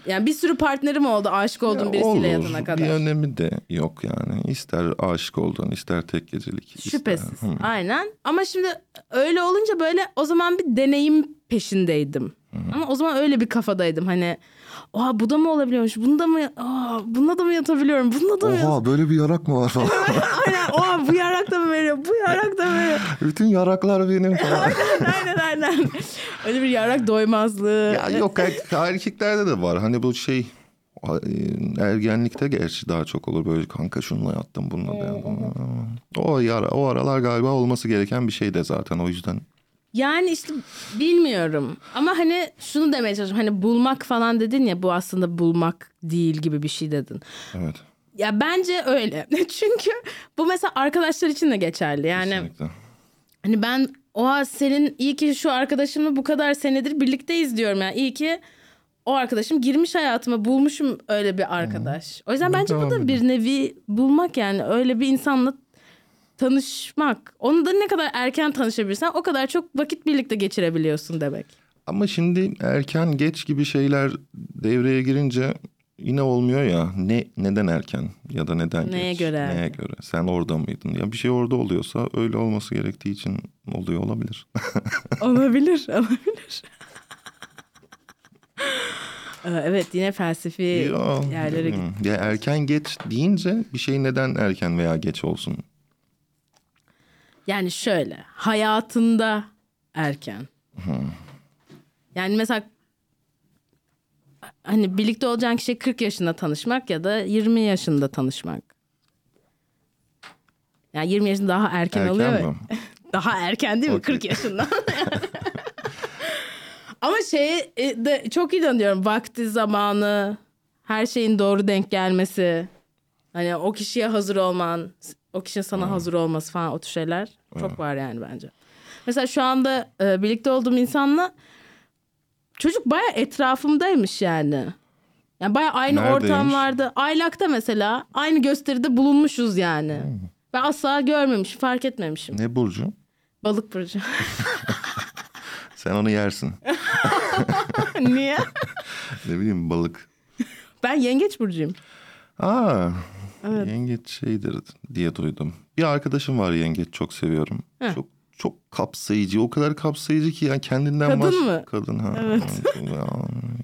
Yani bir sürü partnerim oldu aşık olduğum birisiyle Olur. yatana kadar. Bir önemi de yok yani. İster aşık olduğun, ister tek gecelik. ister- Şüphesiz. Hı. Aynen. Ama şimdi öyle olunca böyle o zaman bir deneyim peşindeydim. Ama o zaman öyle bir kafadaydım. Hani Oha bu da mı olabiliyormuş? Bunda mı? Aa, bunda da mı yatabiliyorum? Bunda da mı? yat- Oha böyle bir yarak mı var falan. Aynen. Oha bu yarak da mı veriyor? Bu yarak da mı veriyor? Bütün yaraklar benim falan. aynen aynen. Öyle bir yarak doymazlığı. ya yok er- erkeklerde de var. Hani bu şey e, ergenlikte gerçi daha çok olur böyle kanka şununla yattım bununla da yattım. O yara o aralar galiba olması gereken bir şey de zaten o yüzden. Yani işte bilmiyorum. Ama hani şunu demeye çalışıyorum. Hani bulmak falan dedin ya bu aslında bulmak değil gibi bir şey dedin. Evet. Ya bence öyle. Çünkü bu mesela arkadaşlar için de geçerli. Yani Kesinlikle. hani ben oha senin iyi ki şu arkadaşımla bu kadar senedir birlikteyiz diyorum. Yani iyi ki o arkadaşım girmiş hayatıma bulmuşum öyle bir arkadaş. O yüzden bence bu da bir nevi bulmak yani öyle bir insanla tanışmak. Onu da ne kadar erken tanışabilirsen o kadar çok vakit birlikte geçirebiliyorsun demek. Ama şimdi erken geç gibi şeyler devreye girince yine olmuyor ya. Ne neden erken ya da neden Neye geç? göre Neye göre? Sen orada mıydın? Ya bir şey orada oluyorsa öyle olması gerektiği için oluyor olabilir. olabilir, olabilir. Ee, evet yine felsefi ya, yerlere git. hmm, ya erken geç deyince bir şey neden erken veya geç olsun? Yani şöyle hayatında erken. Yani mesela hani birlikte olacağın kişi 40 yaşında tanışmak ya da 20 yaşında tanışmak. Yani 20 yaşında daha erken, Erken oluyor. mi? Daha erken değil mi? Okey. 40 yaşında. Ama şey e, de çok iyi anlıyorum. Vakti, zamanı, her şeyin doğru denk gelmesi. Hani o kişiye hazır olman, o kişinin sana hazır olması falan o tür şeyler çok var yani bence. Mesela şu anda e, birlikte olduğum insanla çocuk baya etrafımdaymış yani. Yani baya aynı Neredeymiş? ortamlarda, aylakta mesela aynı gösteride bulunmuşuz yani. Ben asla görmemişim, fark etmemişim. Ne burcu? Balık burcu. Sen onu yersin. Niye? ne bileyim balık. Ben yengeç burcuyum. Aa, yengeç şeydir diye duydum. Bir arkadaşım var yengeç çok seviyorum. Heh. Çok çok kapsayıcı. O kadar kapsayıcı ki yani kendinden Kadın baş... mı? Kadın ha. Evet.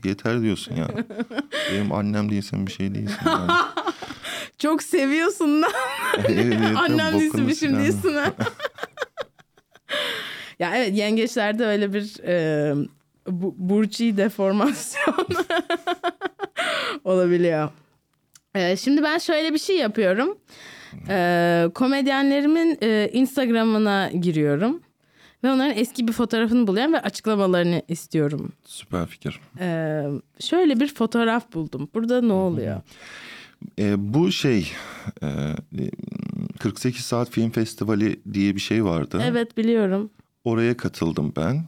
yeter diyorsun ya. Benim annem değilsin bir şey değilsin. Yani. Çok seviyorsun da. Evet, evet, Annem değilsin bir silen. değilsin ha. ya evet yengeçlerde öyle bir e, bu, burçi deformasyon olabiliyor. E, şimdi ben şöyle bir şey yapıyorum. E, komedyenlerimin e, Instagram'ına giriyorum. Ve onların eski bir fotoğrafını buluyorum ve açıklamalarını istiyorum. Süper fikir. E, şöyle bir fotoğraf buldum. Burada ne oluyor? E, bu şey e, 48 Saat Film Festivali diye bir şey vardı. Evet biliyorum. Oraya katıldım ben.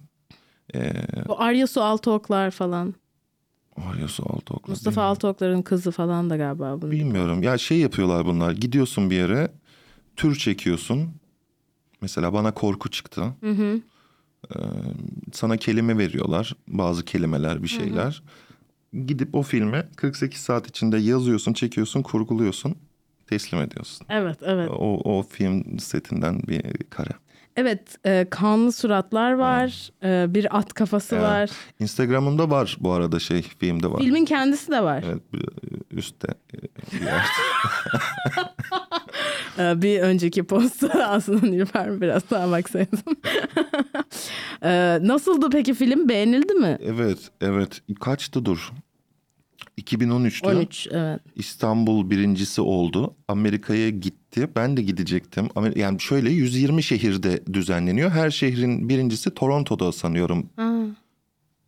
E, Bu Arya Su Altıoklar falan. Aryasu Altıoklu. Mustafa Altıoklar'ın kızı falan da galiba bunun. Bilmiyorum. Ya şey yapıyorlar bunlar. Gidiyorsun bir yere, tür çekiyorsun. Mesela bana korku çıktı. Hı hı. Ee, sana kelime veriyorlar. Bazı kelimeler, bir şeyler. Gidip o filmi 48 saat içinde yazıyorsun, çekiyorsun, kurguluyorsun, teslim ediyorsun. Evet, evet. O, o film setinden bir kare. Evet, e, kanlı suratlar var. e, bir at kafası Evet. var. Instagram'ımda var bu arada şey, filmde var. Filmin kendisi de var. Evet, bir- üstte. bir yer. E, bir önceki posta aslında Nilüfer biraz daha baksaydım. e, nasıldı peki film? Beğenildi mi? evet, evet. Kaçtı dur? 2013'tü. 13, evet. İstanbul birincisi oldu. Amerika'ya gitti. Ben de gidecektim. Yani şöyle 120 şehirde düzenleniyor. Her şehrin birincisi Toronto'da sanıyorum. Ha,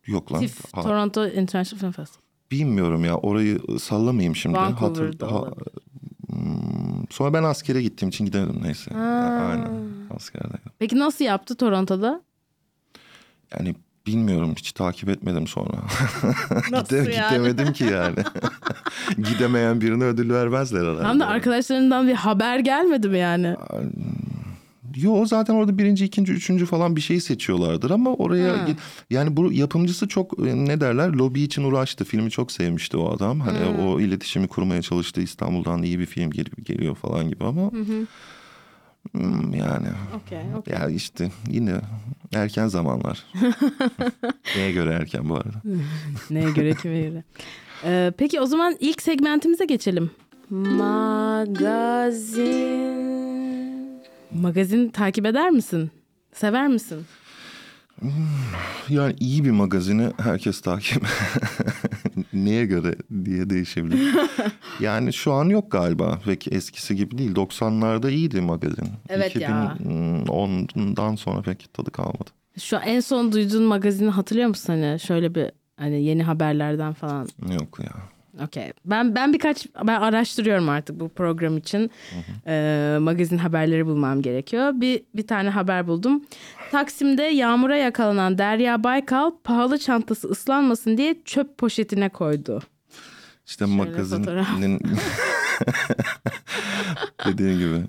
Yok lan. TIFF, Ha, Toronto International Film Festival. bilmiyorum ya. Orayı sallamayayım şimdi. Vancouver'da ha- olabilir. Hmm, sonra ben askere gittiğim için gidemedim neyse. Aynen. Askerdeydim. Peki nasıl yaptı Toronto'da? Yani bilmiyorum hiç takip etmedim sonra. Nasıl Gide- yani? Gidemedim ki yani. Gidemeyen birine ödül vermezler herhalde. Hem de arkadaşlarından bir haber gelmedi mi yani? Yo zaten orada birinci, ikinci, üçüncü falan bir şey seçiyorlardır ama oraya Ha. git- yani bu yapımcısı çok e, ne derler lobi için uğraştı. Filmi çok sevmişti o adam. Hani o iletişimi kurmaya çalıştı. İstanbul'dan iyi bir film gel- geliyor falan gibi ama Hmm, yani Okey, okey. ya işte yine erken zamanlar. Neye göre erken bu arada? Neye göre kime göre. Ee, peki o zaman ilk segmentimize geçelim. Magazin. Magazin takip eder misin? Sever misin? Yani iyi bir magazini herkes takip. Neye göre diye değişebilir. yani şu an yok galiba. Peki eskisi gibi değil. 90'larda iyiydi magazin. Evet ya. 2010'dan sonra pek tadı kalmadı. Şu en son duyduğun magazini hatırlıyor musun hani şöyle bir hani yeni haberlerden falan. Yok ya. Okey. Ben ben birkaç ben araştırıyorum artık bu program için. Ee, magazin haberleri bulmam gerekiyor. Bir bir tane haber buldum. Taksim'de yağmura yakalanan Derya Baykal pahalı çantası ıslanmasın diye çöp poşetine koydu. İşte Şöyle magazinin dediğin gibi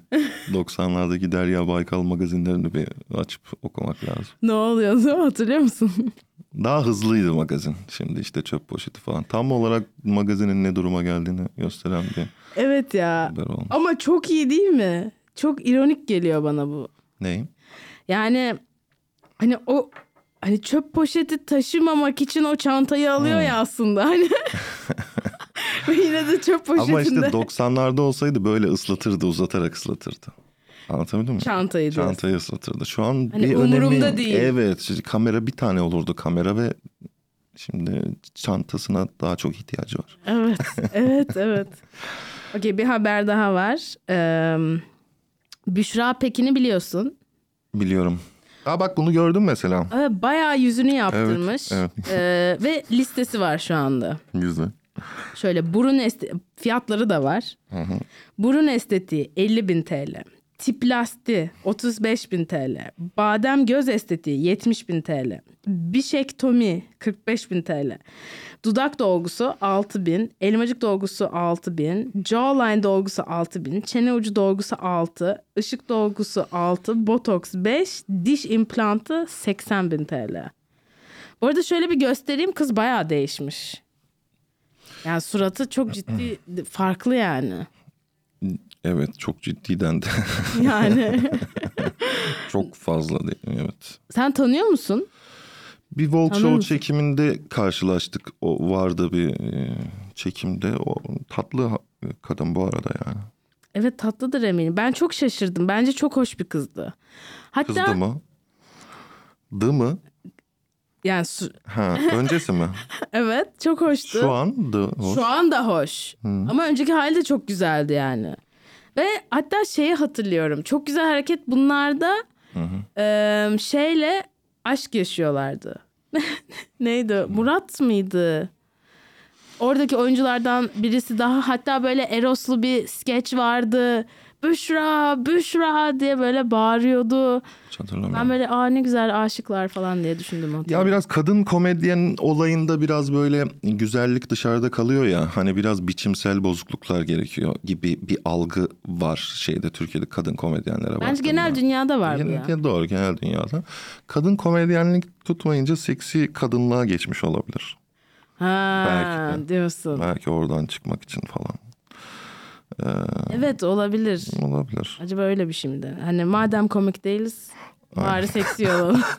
90'lardaki Derya Baykal magazinlerini bir açıp okumak lazım. Ne oluyordu hatırlıyor musun? Daha hızlıydı magazin. Şimdi işte çöp poşeti falan. Tam olarak magazinin ne duruma geldiğini gösteren bir Evet ya. Ama çok iyi değil mi? Çok ironik geliyor bana bu. Neyim? Yani hani o hani çöp poşeti taşımamak için o çantayı alıyor Hmm. ya aslında hani. Ve yine de çöp poşetinde Ama işte 90'larda olsaydı böyle ıslatırdı, uzatarak ıslatırdı. Anlatabildim mi? çantayı diyorsun. Çantayı ıslatırdı. Şu an Hani bir umurumda önemi... değil. Evet. şimdi kamera bir tane olurdu kamera ve şimdi çantasına daha çok ihtiyacı var. Evet, evet, evet. Okey bir haber daha var. Ee, Büşra Pekin'i biliyorsun. Biliyorum. Aa bak bunu gördüm mesela. Evet, bayağı yüzünü yaptırmış. evet. Ee, ve listesi var şu anda. Güzel. Şöyle burun este fiyatları da var. Burun estetiği 50 bin TL. Tiplasti 35 bin TL. Badem göz estetiği 70 bin TL. Bişektomi 45 bin TL. Dudak dolgusu 6 bin. Elmacık dolgusu 6 bin. Jawline dolgusu 6 bin. Çene ucu dolgusu 6. ışık dolgusu 6. Botoks 5. Diş implantı 80 bin TL. Bu arada şöyle bir göstereyim kız bayağı değişmiş. Yani suratı çok ciddi farklı yani. Evet çok ciddiden de Yani çok fazla değil. Evet. sen tanıyor musun? Bir Tanır Show mısın? çekiminde karşılaştık. O vardı bir e, çekimde. O tatlı kadın bu arada yani. Evet tatlıdır eminim. Ben çok şaşırdım. Bence çok hoş bir kızdı. Hatta Kızdı mı? Dı mı? yani su- Ha, öncesi mi? evet çok hoştu. Şu an dı. hoş. Şu an da hoş. Ama önceki hali de çok güzeldi yani. Ve hatta şeyi hatırlıyorum. Çok güzel hareket bunlarda eee, şeyle aşk yaşıyorlardı. Neydi? Murat mıydı? Oradaki oyunculardan birisi daha hatta böyle Eros'lu bir skeç vardı. Büşra, Büşra diye böyle bağırıyordu. Hiç hatırlamıyorum. Ben böyle aa ne güzel aşıklar falan diye düşündüm. Ya biraz kadın komedyen olayında biraz böyle güzellik dışarıda kalıyor ya. Hani biraz biçimsel bozukluklar gerekiyor gibi bir algı var şeyde Türkiye'de kadın komedyenlere Bence genel dünyada var bu ya. Genel, doğru genel dünyada. Kadın komedyenlik tutmayınca seksi kadınlığa geçmiş olabilir. Ha Belki de. diyorsun. Belki oradan çıkmak için falan. Evet olabilir. Olabilir. Acaba öyle bir şey mi de? Hani madem komik değiliz bari seksi olalım.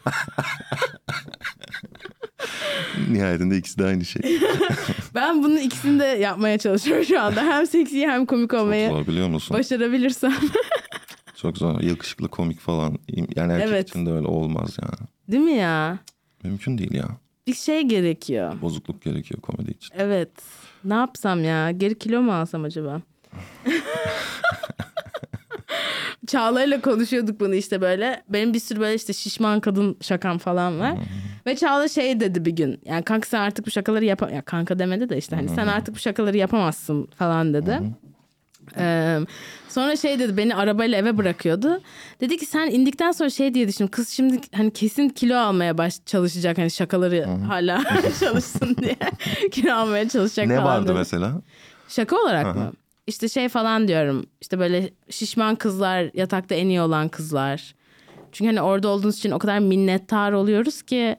Nihayetinde ikisi de aynı şey. ben bunun ikisini de yapmaya çalışıyorum şu anda. Hem seksi hem komik Çok olmayı zor biliyor musun? başarabilirsem. Çok zor. Yakışıklı komik falan. Yani erkek Evet. için de öyle olmaz yani. Değil mi ya? Mümkün değil ya. Bir şey gerekiyor. Bozukluk gerekiyor komedi için. Evet. Ne yapsam ya? Geri kilo mu alsam acaba? Çağla'yla konuşuyorduk bunu işte böyle. Benim bir sürü böyle işte şişman kadın şakam falan var. Ve Çağla şey dedi bir gün. Yani kanka sen artık bu şakaları yap... Ya kanka demedi de işte hani sen artık bu şakaları yapamazsın falan dedi. Ee, sonra şey dedi beni arabayla eve bırakıyordu. Dedi ki sen indikten sonra şey diye düşündüm. Kız şimdi hani kesin kilo almaya baş çalışacak. Hani şakaları hala çalışsın diye. kilo almaya çalışacak Ne falan vardı dedi. mesela? Şaka olarak mı? İşte şey falan diyorum. İşte böyle şişman kızlar, yatakta en iyi olan kızlar. Çünkü hani orada olduğunuz için o kadar minnettar oluyoruz ki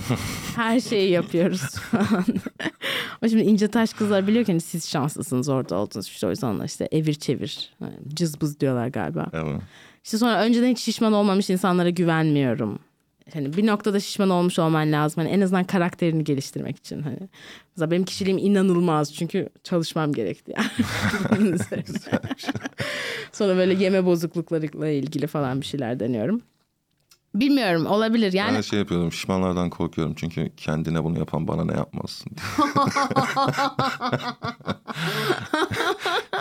her şeyi yapıyoruz falan. Ama şimdi ince taş kızlar biliyor ki hani siz şanslısınız orada oldunuz. İşte o yüzden onlar işte evir çevir. Yani cızbız diyorlar galiba. Evet. İşte sonra önceden hiç şişman olmamış insanlara güvenmiyorum. Hani bir noktada şişman olmuş olman lazım. Hani en azından karakterini geliştirmek için. Hani mesela benim kişiliğim inanılmaz çünkü çalışmam gerekti yani. Sonra böyle yeme bozukluklarıyla ilgili falan bir şeyler deniyorum. Bilmiyorum olabilir yani. Ben şey yapıyordum. Şişmanlardan korkuyorum. Çünkü kendine bunu yapan bana ne yapmazsın diye.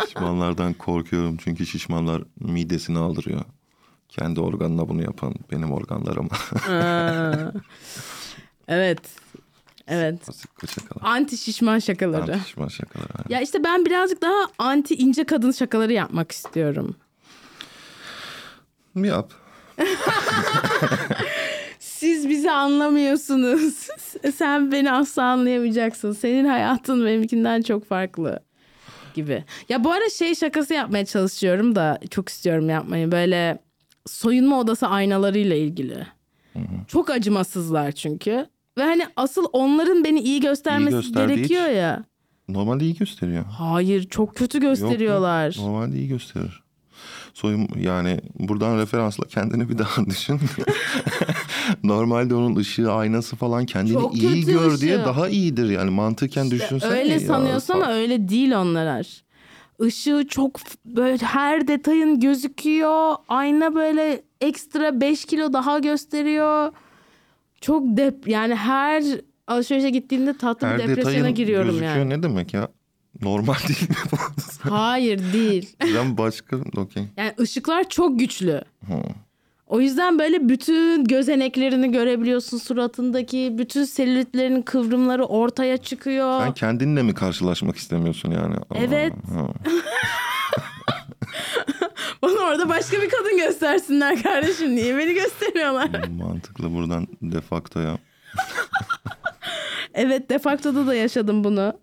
Şişmanlardan korkuyorum. Çünkü şişmanlar midesini aldırıyor. Kendi organına bunu yapan benim organlarıma. Evet. Evet. Şakalar. Anti şişman şakaları. Anti şişman şakalar. aynen. Ya işte ben birazcık daha anti ince kadın şakaları yapmak istiyorum. Yap. Siz bizi anlamıyorsunuz. Sen beni asla anlayamayacaksın. Senin hayatın benimkinden çok farklı gibi. Ya bu ara şey şakası yapmaya çalışıyorum da çok istiyorum yapmayı. Böyle soyunma odası aynalarıyla ilgili. Çok acımasızlar çünkü. Ve hani asıl onların beni iyi göstermesi gösterdiği gerekiyor hiç- ya. Normalde iyi gösteriyor. Hayır çok kötü Yok, yok. gösteriyorlar. Normalde iyi gösterir. Soyum yani buradan referansla kendini bir daha düşün. Normalde onun ışığı aynası falan kendini Çok iyi gör diye ışığı. daha iyidir yani mantıken düşünsene. öyle ya. sanıyorsun ama öyle değil onlar. Işığı çok böyle her detayın gözüküyor. Ayna böyle ekstra 5 kilo daha gösteriyor. Çok dep yani her alışverişe gittiğimde tatlı Her bir depresyona giriyorum gözüküyor yani. ne demek ya? Normal değil mi bu? Hayır değil. Ben başka okey. Yani ışıklar çok güçlü. Hı. O yüzden böyle bütün gözeneklerini görebiliyorsun suratındaki. Bütün selülitlerin kıvrımları ortaya çıkıyor. Sen kendinle mi karşılaşmak istemiyorsun yani? Evet. Bana orada başka bir kadın göstersinler kardeşim. Niye beni gösteriyorlar? Mantıklı buradan defakto ya. evet defaktoda da yaşadım bunu.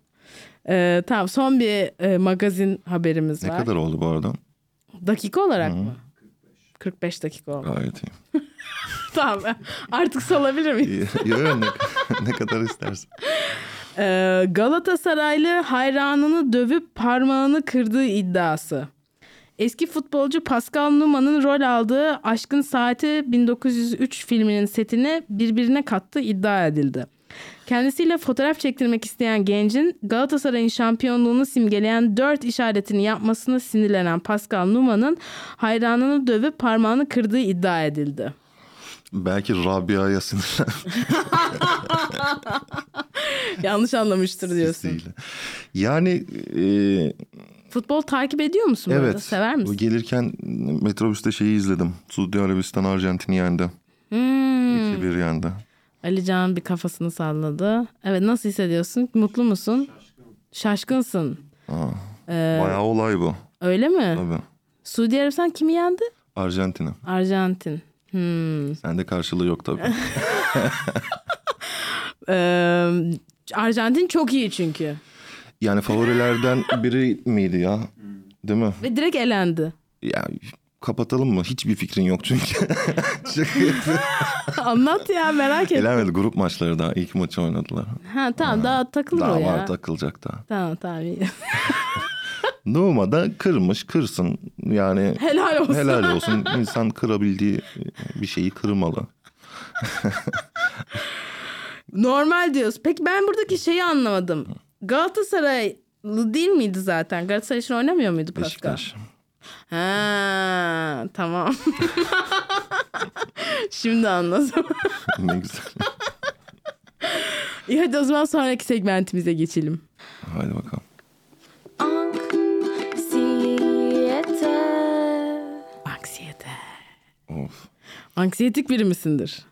Ee, tamam son bir e, magazin haberimiz Ne var. kadar oldu bu arada? Dakika olarak mı? 45 dakika oldu. Gayet iyi. tamam artık salabilir miyim? Yok ne, ne kadar istersen. Ee, Galatasaraylı hayranını dövüp parmağını kırdığı iddiası. Eski futbolcu Pascal Numa'nın rol aldığı Aşkın Saati 1903 filminin setini birbirine kattığı iddia edildi. Kendisiyle fotoğraf çektirmek isteyen gencin Galatasaray'ın şampiyonluğunu simgeleyen dört işaretini yapmasına sinirlenen Pascal Numa'nın hayranını dövüp parmağını kırdığı iddia edildi. Belki Rabia'ya sinirlen. Yanlış anlamıştır diyorsun. Değil. Yani e, Futbol takip ediyor musun? evet. Sever Bu misin? gelirken metrobüste şeyi izledim. Suudi Arabistan Arjantin'i yendi. Hmm. 2-1 yendi. Ali Can bir kafasını salladı. Evet nasıl hissediyorsun? Mutlu musun? Şaşkınsın. Aa, Ee, bayağı olay bu. öyle mi? Tabii. Suudi Arabistan kimi yendi? Arjantin'i. Arjantin. Hmm. Sende karşılığı yok tabii. Ee, Arjantin çok iyi çünkü. yani favorilerden biri miydi ya? Değil mi? Ve direkt elendi. Ya kapatalım mı? Hiçbir fikrin yok çünkü. Anlat ya merak ettim. Elenmedi grup maçları daha ilk maçı oynadılar. Ha tamam daha takılır Daha o ya. var takılacak daha. Tamam tamam iyi. Numa da kırmış kırsın yani Helal olsun. helal olsun insan kırabildiği bir şeyi kırmalı. Normal diyoruz. Peki ben buradaki şeyi anlamadım. Galatasaraylı değil miydi zaten? Galatasaray için oynamıyor muydu Pascal? Beşiktaş. Ha tamam. Şimdi anladım. ne güzel. İyi hadi o zaman sonraki segmentimize geçelim. Haydi bakalım. Anksiyete. Of. Anksiyetik biri misindir?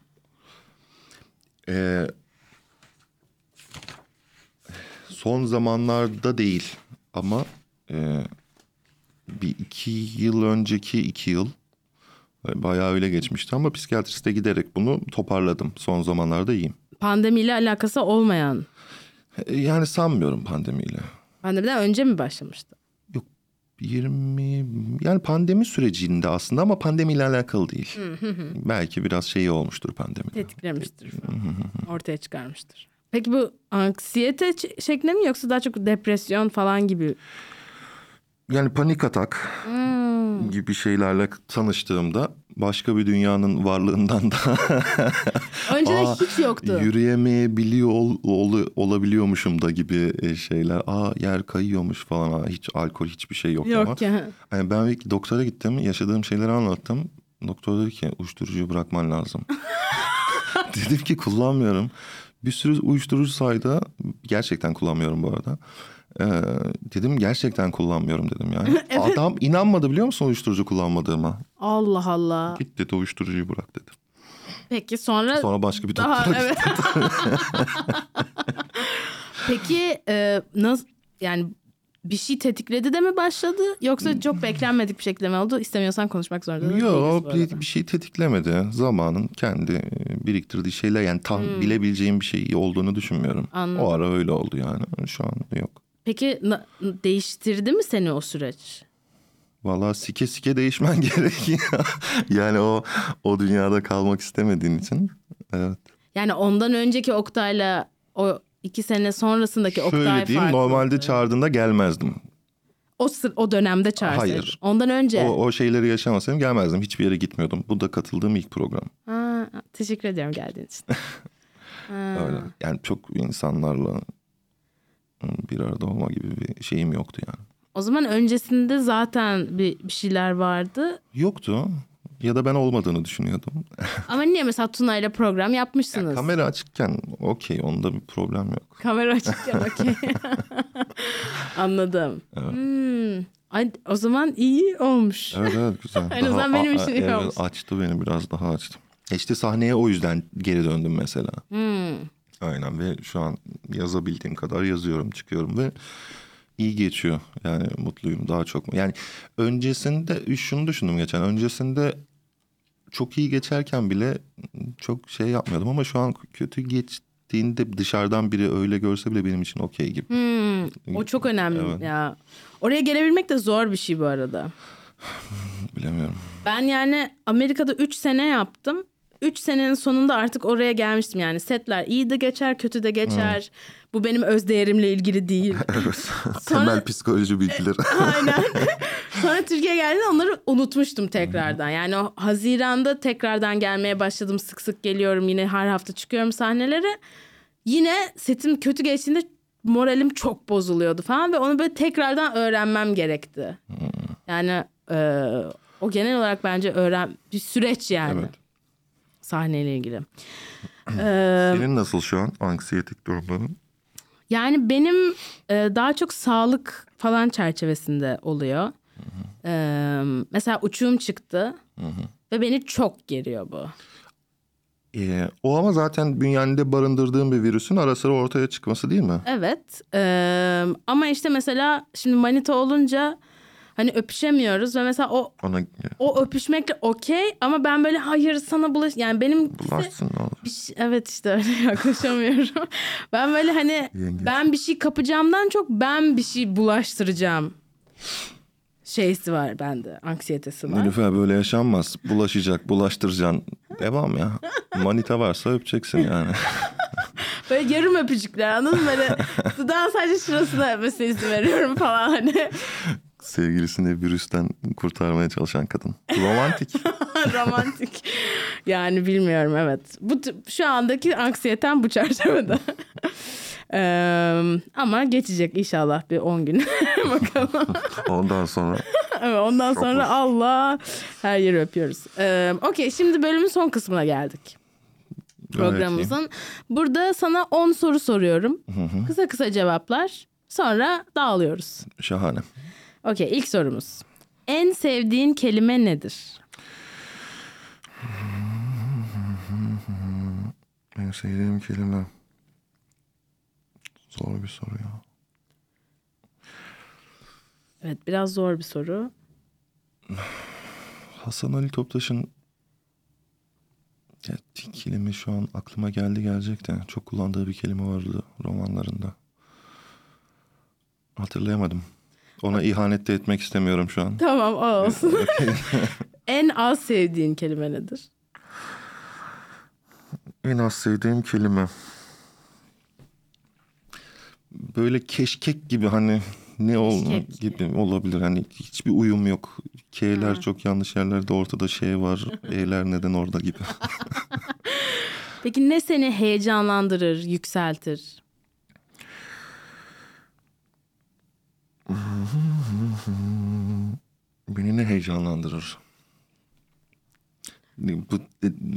Ee, son zamanlarda değil ama e, bir iki yıl önceki iki yıl bayağı öyle geçmişti ama psikiyatriste giderek bunu toparladım. Son zamanlarda iyiyim. Pandemiyle alakası olmayan. Yani sanmıyorum pandemiyle. Pandemiden önce mi başlamıştı? Yok 20 yani pandemi sürecinde aslında ama pandemiyle alakalı değil. Belki biraz şeyi olmuştur pandemi. Tetiklemiştir falan. Ortaya çıkarmıştır. Peki bu anksiyete şeklinde mi yoksa daha çok depresyon falan gibi? Yani panik atak Hmm. gibi şeylerle tanıştığımda başka bir dünyanın varlığından da Önceden Aa, hiç yoktu. yürüyemeyebiliyor ol, ol- olabiliyormuşum da gibi e, şeyler. Aa yer kayıyormuş falan. Aa, hiç alkol hiçbir şey yok, ama. Yok ya. Yani ben bir doktora gittim. Yaşadığım şeyleri anlattım. Doktor dedi ki uyuşturucuyu bırakman lazım. Dedim ki kullanmıyorum. Bir sürü uyuşturucu saydı. Gerçekten kullanmıyorum bu arada. Ee, dedim gerçekten kullanmıyorum dedim yani. Adam inanmadı biliyor musun uyuşturucu kullanmadığıma. Allah Allah. Git dedi uyuşturucuyu bırak dedi. Peki sonra, Sonra başka bir daha doktora evet. Peki e, nasıl yani bir şey tetikledi de mi başladı yoksa çok beklenmedik bir şekilde mi oldu? İstemiyorsan konuşmak zorunda bu Yok bir, bir şey tetiklemedi. Zamanın kendi e, biriktirdiği şeyler yani tam bilebileceğim bir şey olduğunu düşünmüyorum. Hmm. Anladım. O ara öyle oldu yani. Şu an yok. Peki değiştirdi mi seni o süreç? Vallahi sike sike değişmen gerekiyor. yani o o dünyada kalmak istemediğin için. Evet. Yani ondan önceki Oktay'la o iki sene sonrasındaki Oktay Şöyle diyeyim farklı. normalde çağırdığında gelmezdim. O, sır, o dönemde çağırsaydın. Hayır. Ondan önce. O, o şeyleri yaşamasaydım gelmezdim. Hiçbir yere gitmiyordum. Bu da katıldığım ilk program. Ha, teşekkür ediyorum geldiğin için. Ha. Öyle. Yani çok insanlarla bir arada olma gibi bir şeyim yoktu yani. O zaman öncesinde zaten bir, bir şeyler vardı. Yoktu. Ya da ben olmadığını düşünüyordum. Ama niye mesela Tuna ile program yapmışsınız? Kamera açıkken okey onda bir problem yok. Kamera açıkken okey. Anladım. Hmm. Ay, o zaman iyi olmuş. Evet evet güzel. En azından benim için iyi evet, olmuş. Açtı beni biraz daha açtı. İşte sahneye o yüzden geri döndüm mesela. Hmm. Aynen ve şu an yazabildiğim kadar yazıyorum çıkıyorum ve iyi geçiyor. Yani mutluyum daha çok. Yani öncesinde şunu düşündüm geçen. Öncesinde çok iyi geçerken bile çok şey yapmıyordum ama şu an kötü geçtiğinde dışarıdan biri öyle görse bile benim için okey gibi. Hmm. O çok önemli Evet. ya. Oraya gelebilmek de zor bir şey bu arada. Bilemiyorum. Ben yani Amerika'da 3 sene yaptım. 3 senenin sonunda artık oraya gelmiştim yani. Setler iyi de geçer, kötü de geçer. Bu benim öz değerimle ilgili değil. Evet. Temel psikoloji bilgileri. Aynen. Sonra Türkiye'ye geldiğinde onları unutmuştum tekrardan. Yani o Haziran'da tekrardan gelmeye başladım. Sık sık geliyorum yine her hafta çıkıyorum sahnelere. Yine setim kötü geçtiğinde moralim çok bozuluyordu falan ve onu böyle tekrardan öğrenmem gerekti. Yani e, o genel olarak bence öğren bir süreç yani. Evet. Sahneyle ilgili. Ee, Senin nasıl şu an anksiyetik durumların? Yani benim e, daha çok sağlık falan çerçevesinde oluyor. Ee, mesela uçuğum çıktı ve beni çok geriyor bu. Ee, o ama zaten bünyende barındırdığın bir virüsün ara sıra ortaya çıkması değil mi? Evet ee, ama işte mesela şimdi manita olunca hani öpüşemiyoruz ve mesela o Ona o öpüşmekle okey ama ben böyle hayır sana bulaş yani benim bulaşsın ne olur. Bir şey- evet işte öyle yaklaşamıyorum. ben böyle hani Yengeç. ben bir şey kapacağımdan çok ben bir şey bulaştıracağım şeysi var bende. Anksiyetesi var. Nilüfer böyle yaşanmaz. Bulaşacak, bulaştıracaksın. Devam ya. Manita varsa öpeceksin yani. Böyle yarım öpücükler anladın mı? Böyle dudağın sadece şurasına öpmesine izin veriyorum falan hani. Sevgilisini virüsten kurtarmaya çalışan kadın. Romantik. Romantik. Yani bilmiyorum evet. Bu şu andaki anksiyetem bu çerçevede. Ama geçecek inşallah bir 10 gün. Bakalım. Ondan sonra Evet, ondan Çok sonra hoş. Allah her yeri öpüyoruz. Ee, Okey şimdi bölümün son kısmına geldik. Programımızın. Burada sana 10 soru soruyorum. Kısa kısa cevaplar. Sonra dağılıyoruz. şahane. Okey ilk sorumuz. En sevdiğin kelime nedir? En sevdiğim kelime. Zor bir soru ya. Evet biraz zor bir soru. Hasan Ali Toptaş'ın ya, kelime şu an aklıma geldi gelecek de çok kullandığı bir kelime vardı romanlarında. Hatırlayamadım. Ona ihanet de etmek istemiyorum şu an. Tamam o olsun. en az sevdiğin kelime nedir? En az sevdiğim kelime. Böyle keşkek gibi hani ne ol Keşkek. gibi olabilir. Hani hiçbir uyum yok. K'ler çok yanlış yerlerde ortada şey var. E'ler neden orada gibi. Peki ne seni heyecanlandırır, yükseltir? Beni heyecanlandırır? Bu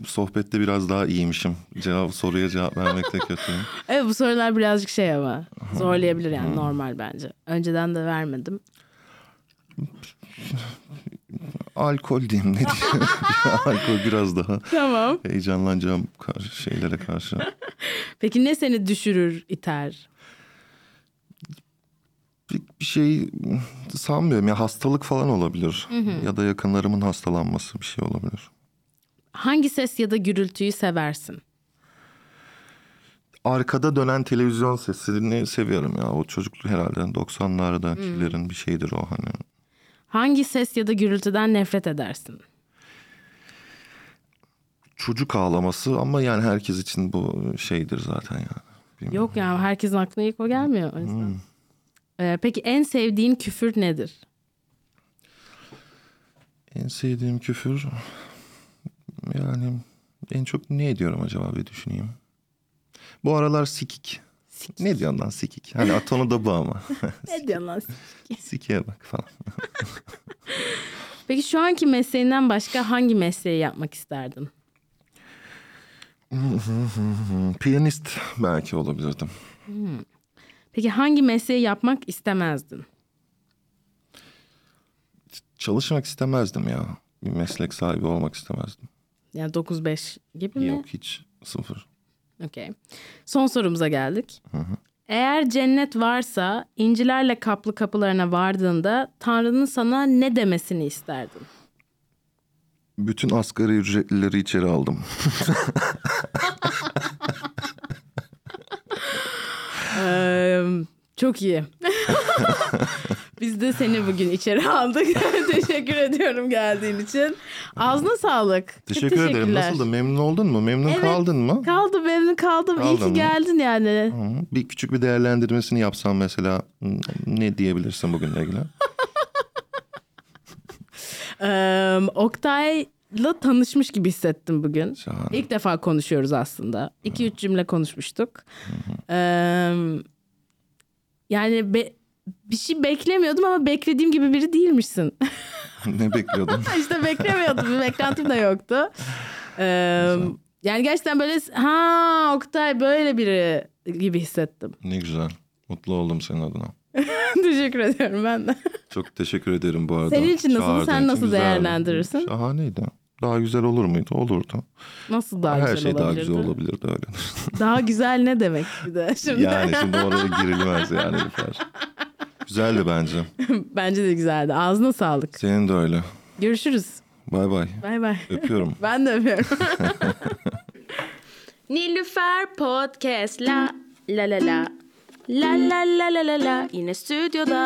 sohbette biraz daha iyiymişim. Cevap soruya cevap vermekte kötüyüm. Evet bu sorular birazcık şey ama zorlayabilir yani normal bence. Önceden de vermedim. Alkol diyeyim ne diyeyim. Alkol biraz daha Tamam. heyecanlanacağım şeylere karşı. Peki ne seni düşürür, iter? Bir, şey sanmıyorum ya hastalık falan olabilir ya da yakınlarımın hastalanması bir şey olabilir. Hangi ses ya da gürültüyü seversin? Arkada dönen televizyon sesini seviyorum ya o çocukluk herhalde 90'lardakilerin bir şeydir o hani. Hangi ses ya da gürültüden nefret edersin? çocuk ağlaması ama yani herkes için bu şeydir zaten yani. Bilmiyorum. Yok yani herkesin aklına ilk o gelmiyor. O yüzden. Ee, peki en sevdiğin küfür nedir? En sevdiğim küfür yani en çok ne ediyorum acaba bir düşüneyim. Bu aralar sikik. Ne diyorsun lan sikik? Hani atonu da bu ama. Ne diyorsun lan? Sikiye bak falan. Peki şu anki mesleğinden başka hangi mesleği yapmak isterdin? Piyanist belki olabilirdim. Peki hangi mesleği yapmak istemezdin? Çalışmak istemezdim ya. Bir meslek sahibi olmak istemezdim. Yani 9-5 gibi mi? Yok hiç sıfır. Okey. Son sorumuza geldik. Eğer cennet varsa incilerle kaplı kapılarına vardığında Tanrı'nın sana ne demesini isterdin? Bütün asgari ücretlileri içeri aldım. Ee, çok iyi. Biz de seni bugün içeri aldık. Teşekkür ediyorum geldiğin için. Ağzına sağlık. Çok Teşekkür ederim. Nasıldı? Memnun oldun mu? Memnun Evet. kaldın mı? Kaldım memnun kaldım. İyi Kaldın ki mı? geldin yani. Hı, Bir küçük bir değerlendirmesini yapsam mesela ne diyebilirsin bugünle ilgili? Ee, Oktay'la tanışmış gibi hissettim bugün. Şahane. İlk defa konuşuyoruz aslında. İki üç cümle konuşmuştuk. Ee, yani be- bir şey beklemiyordum ama beklediğim gibi biri değilmişsin. ne bekliyordun? işte beklemiyordum. Bir beklentim de yoktu. Ee, yani gerçekten böyle ha Oktay böyle biri gibi hissettim. ne güzel. Mutlu oldum senin adına. Teşekkür ediyorum ben de. Çok teşekkür ederim bu arada. Senin için nasıl? Sen nasıl değerlendirirsin? Şahaneydi. Daha güzel olur muydu? Olurdu. Nasıl daha Her güzel şey daha olabilirdi? güzel olabilirdi öyle. Daha güzel ne demek bir de şimdi. yani şimdi oraya girilmez yani. Nilüfer. Güzeldi bence. Bence de güzeldi. Ağzına sağlık. Senin de öyle. Görüşürüz. Bay bay. Bay bay. Öpüyorum. Ben de öpüyorum. Nilüfer Podcast la la la la la la la la la yine stüdyoda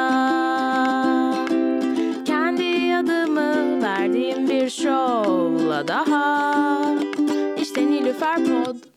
bir şovla daha. İşte Nilüfer Pod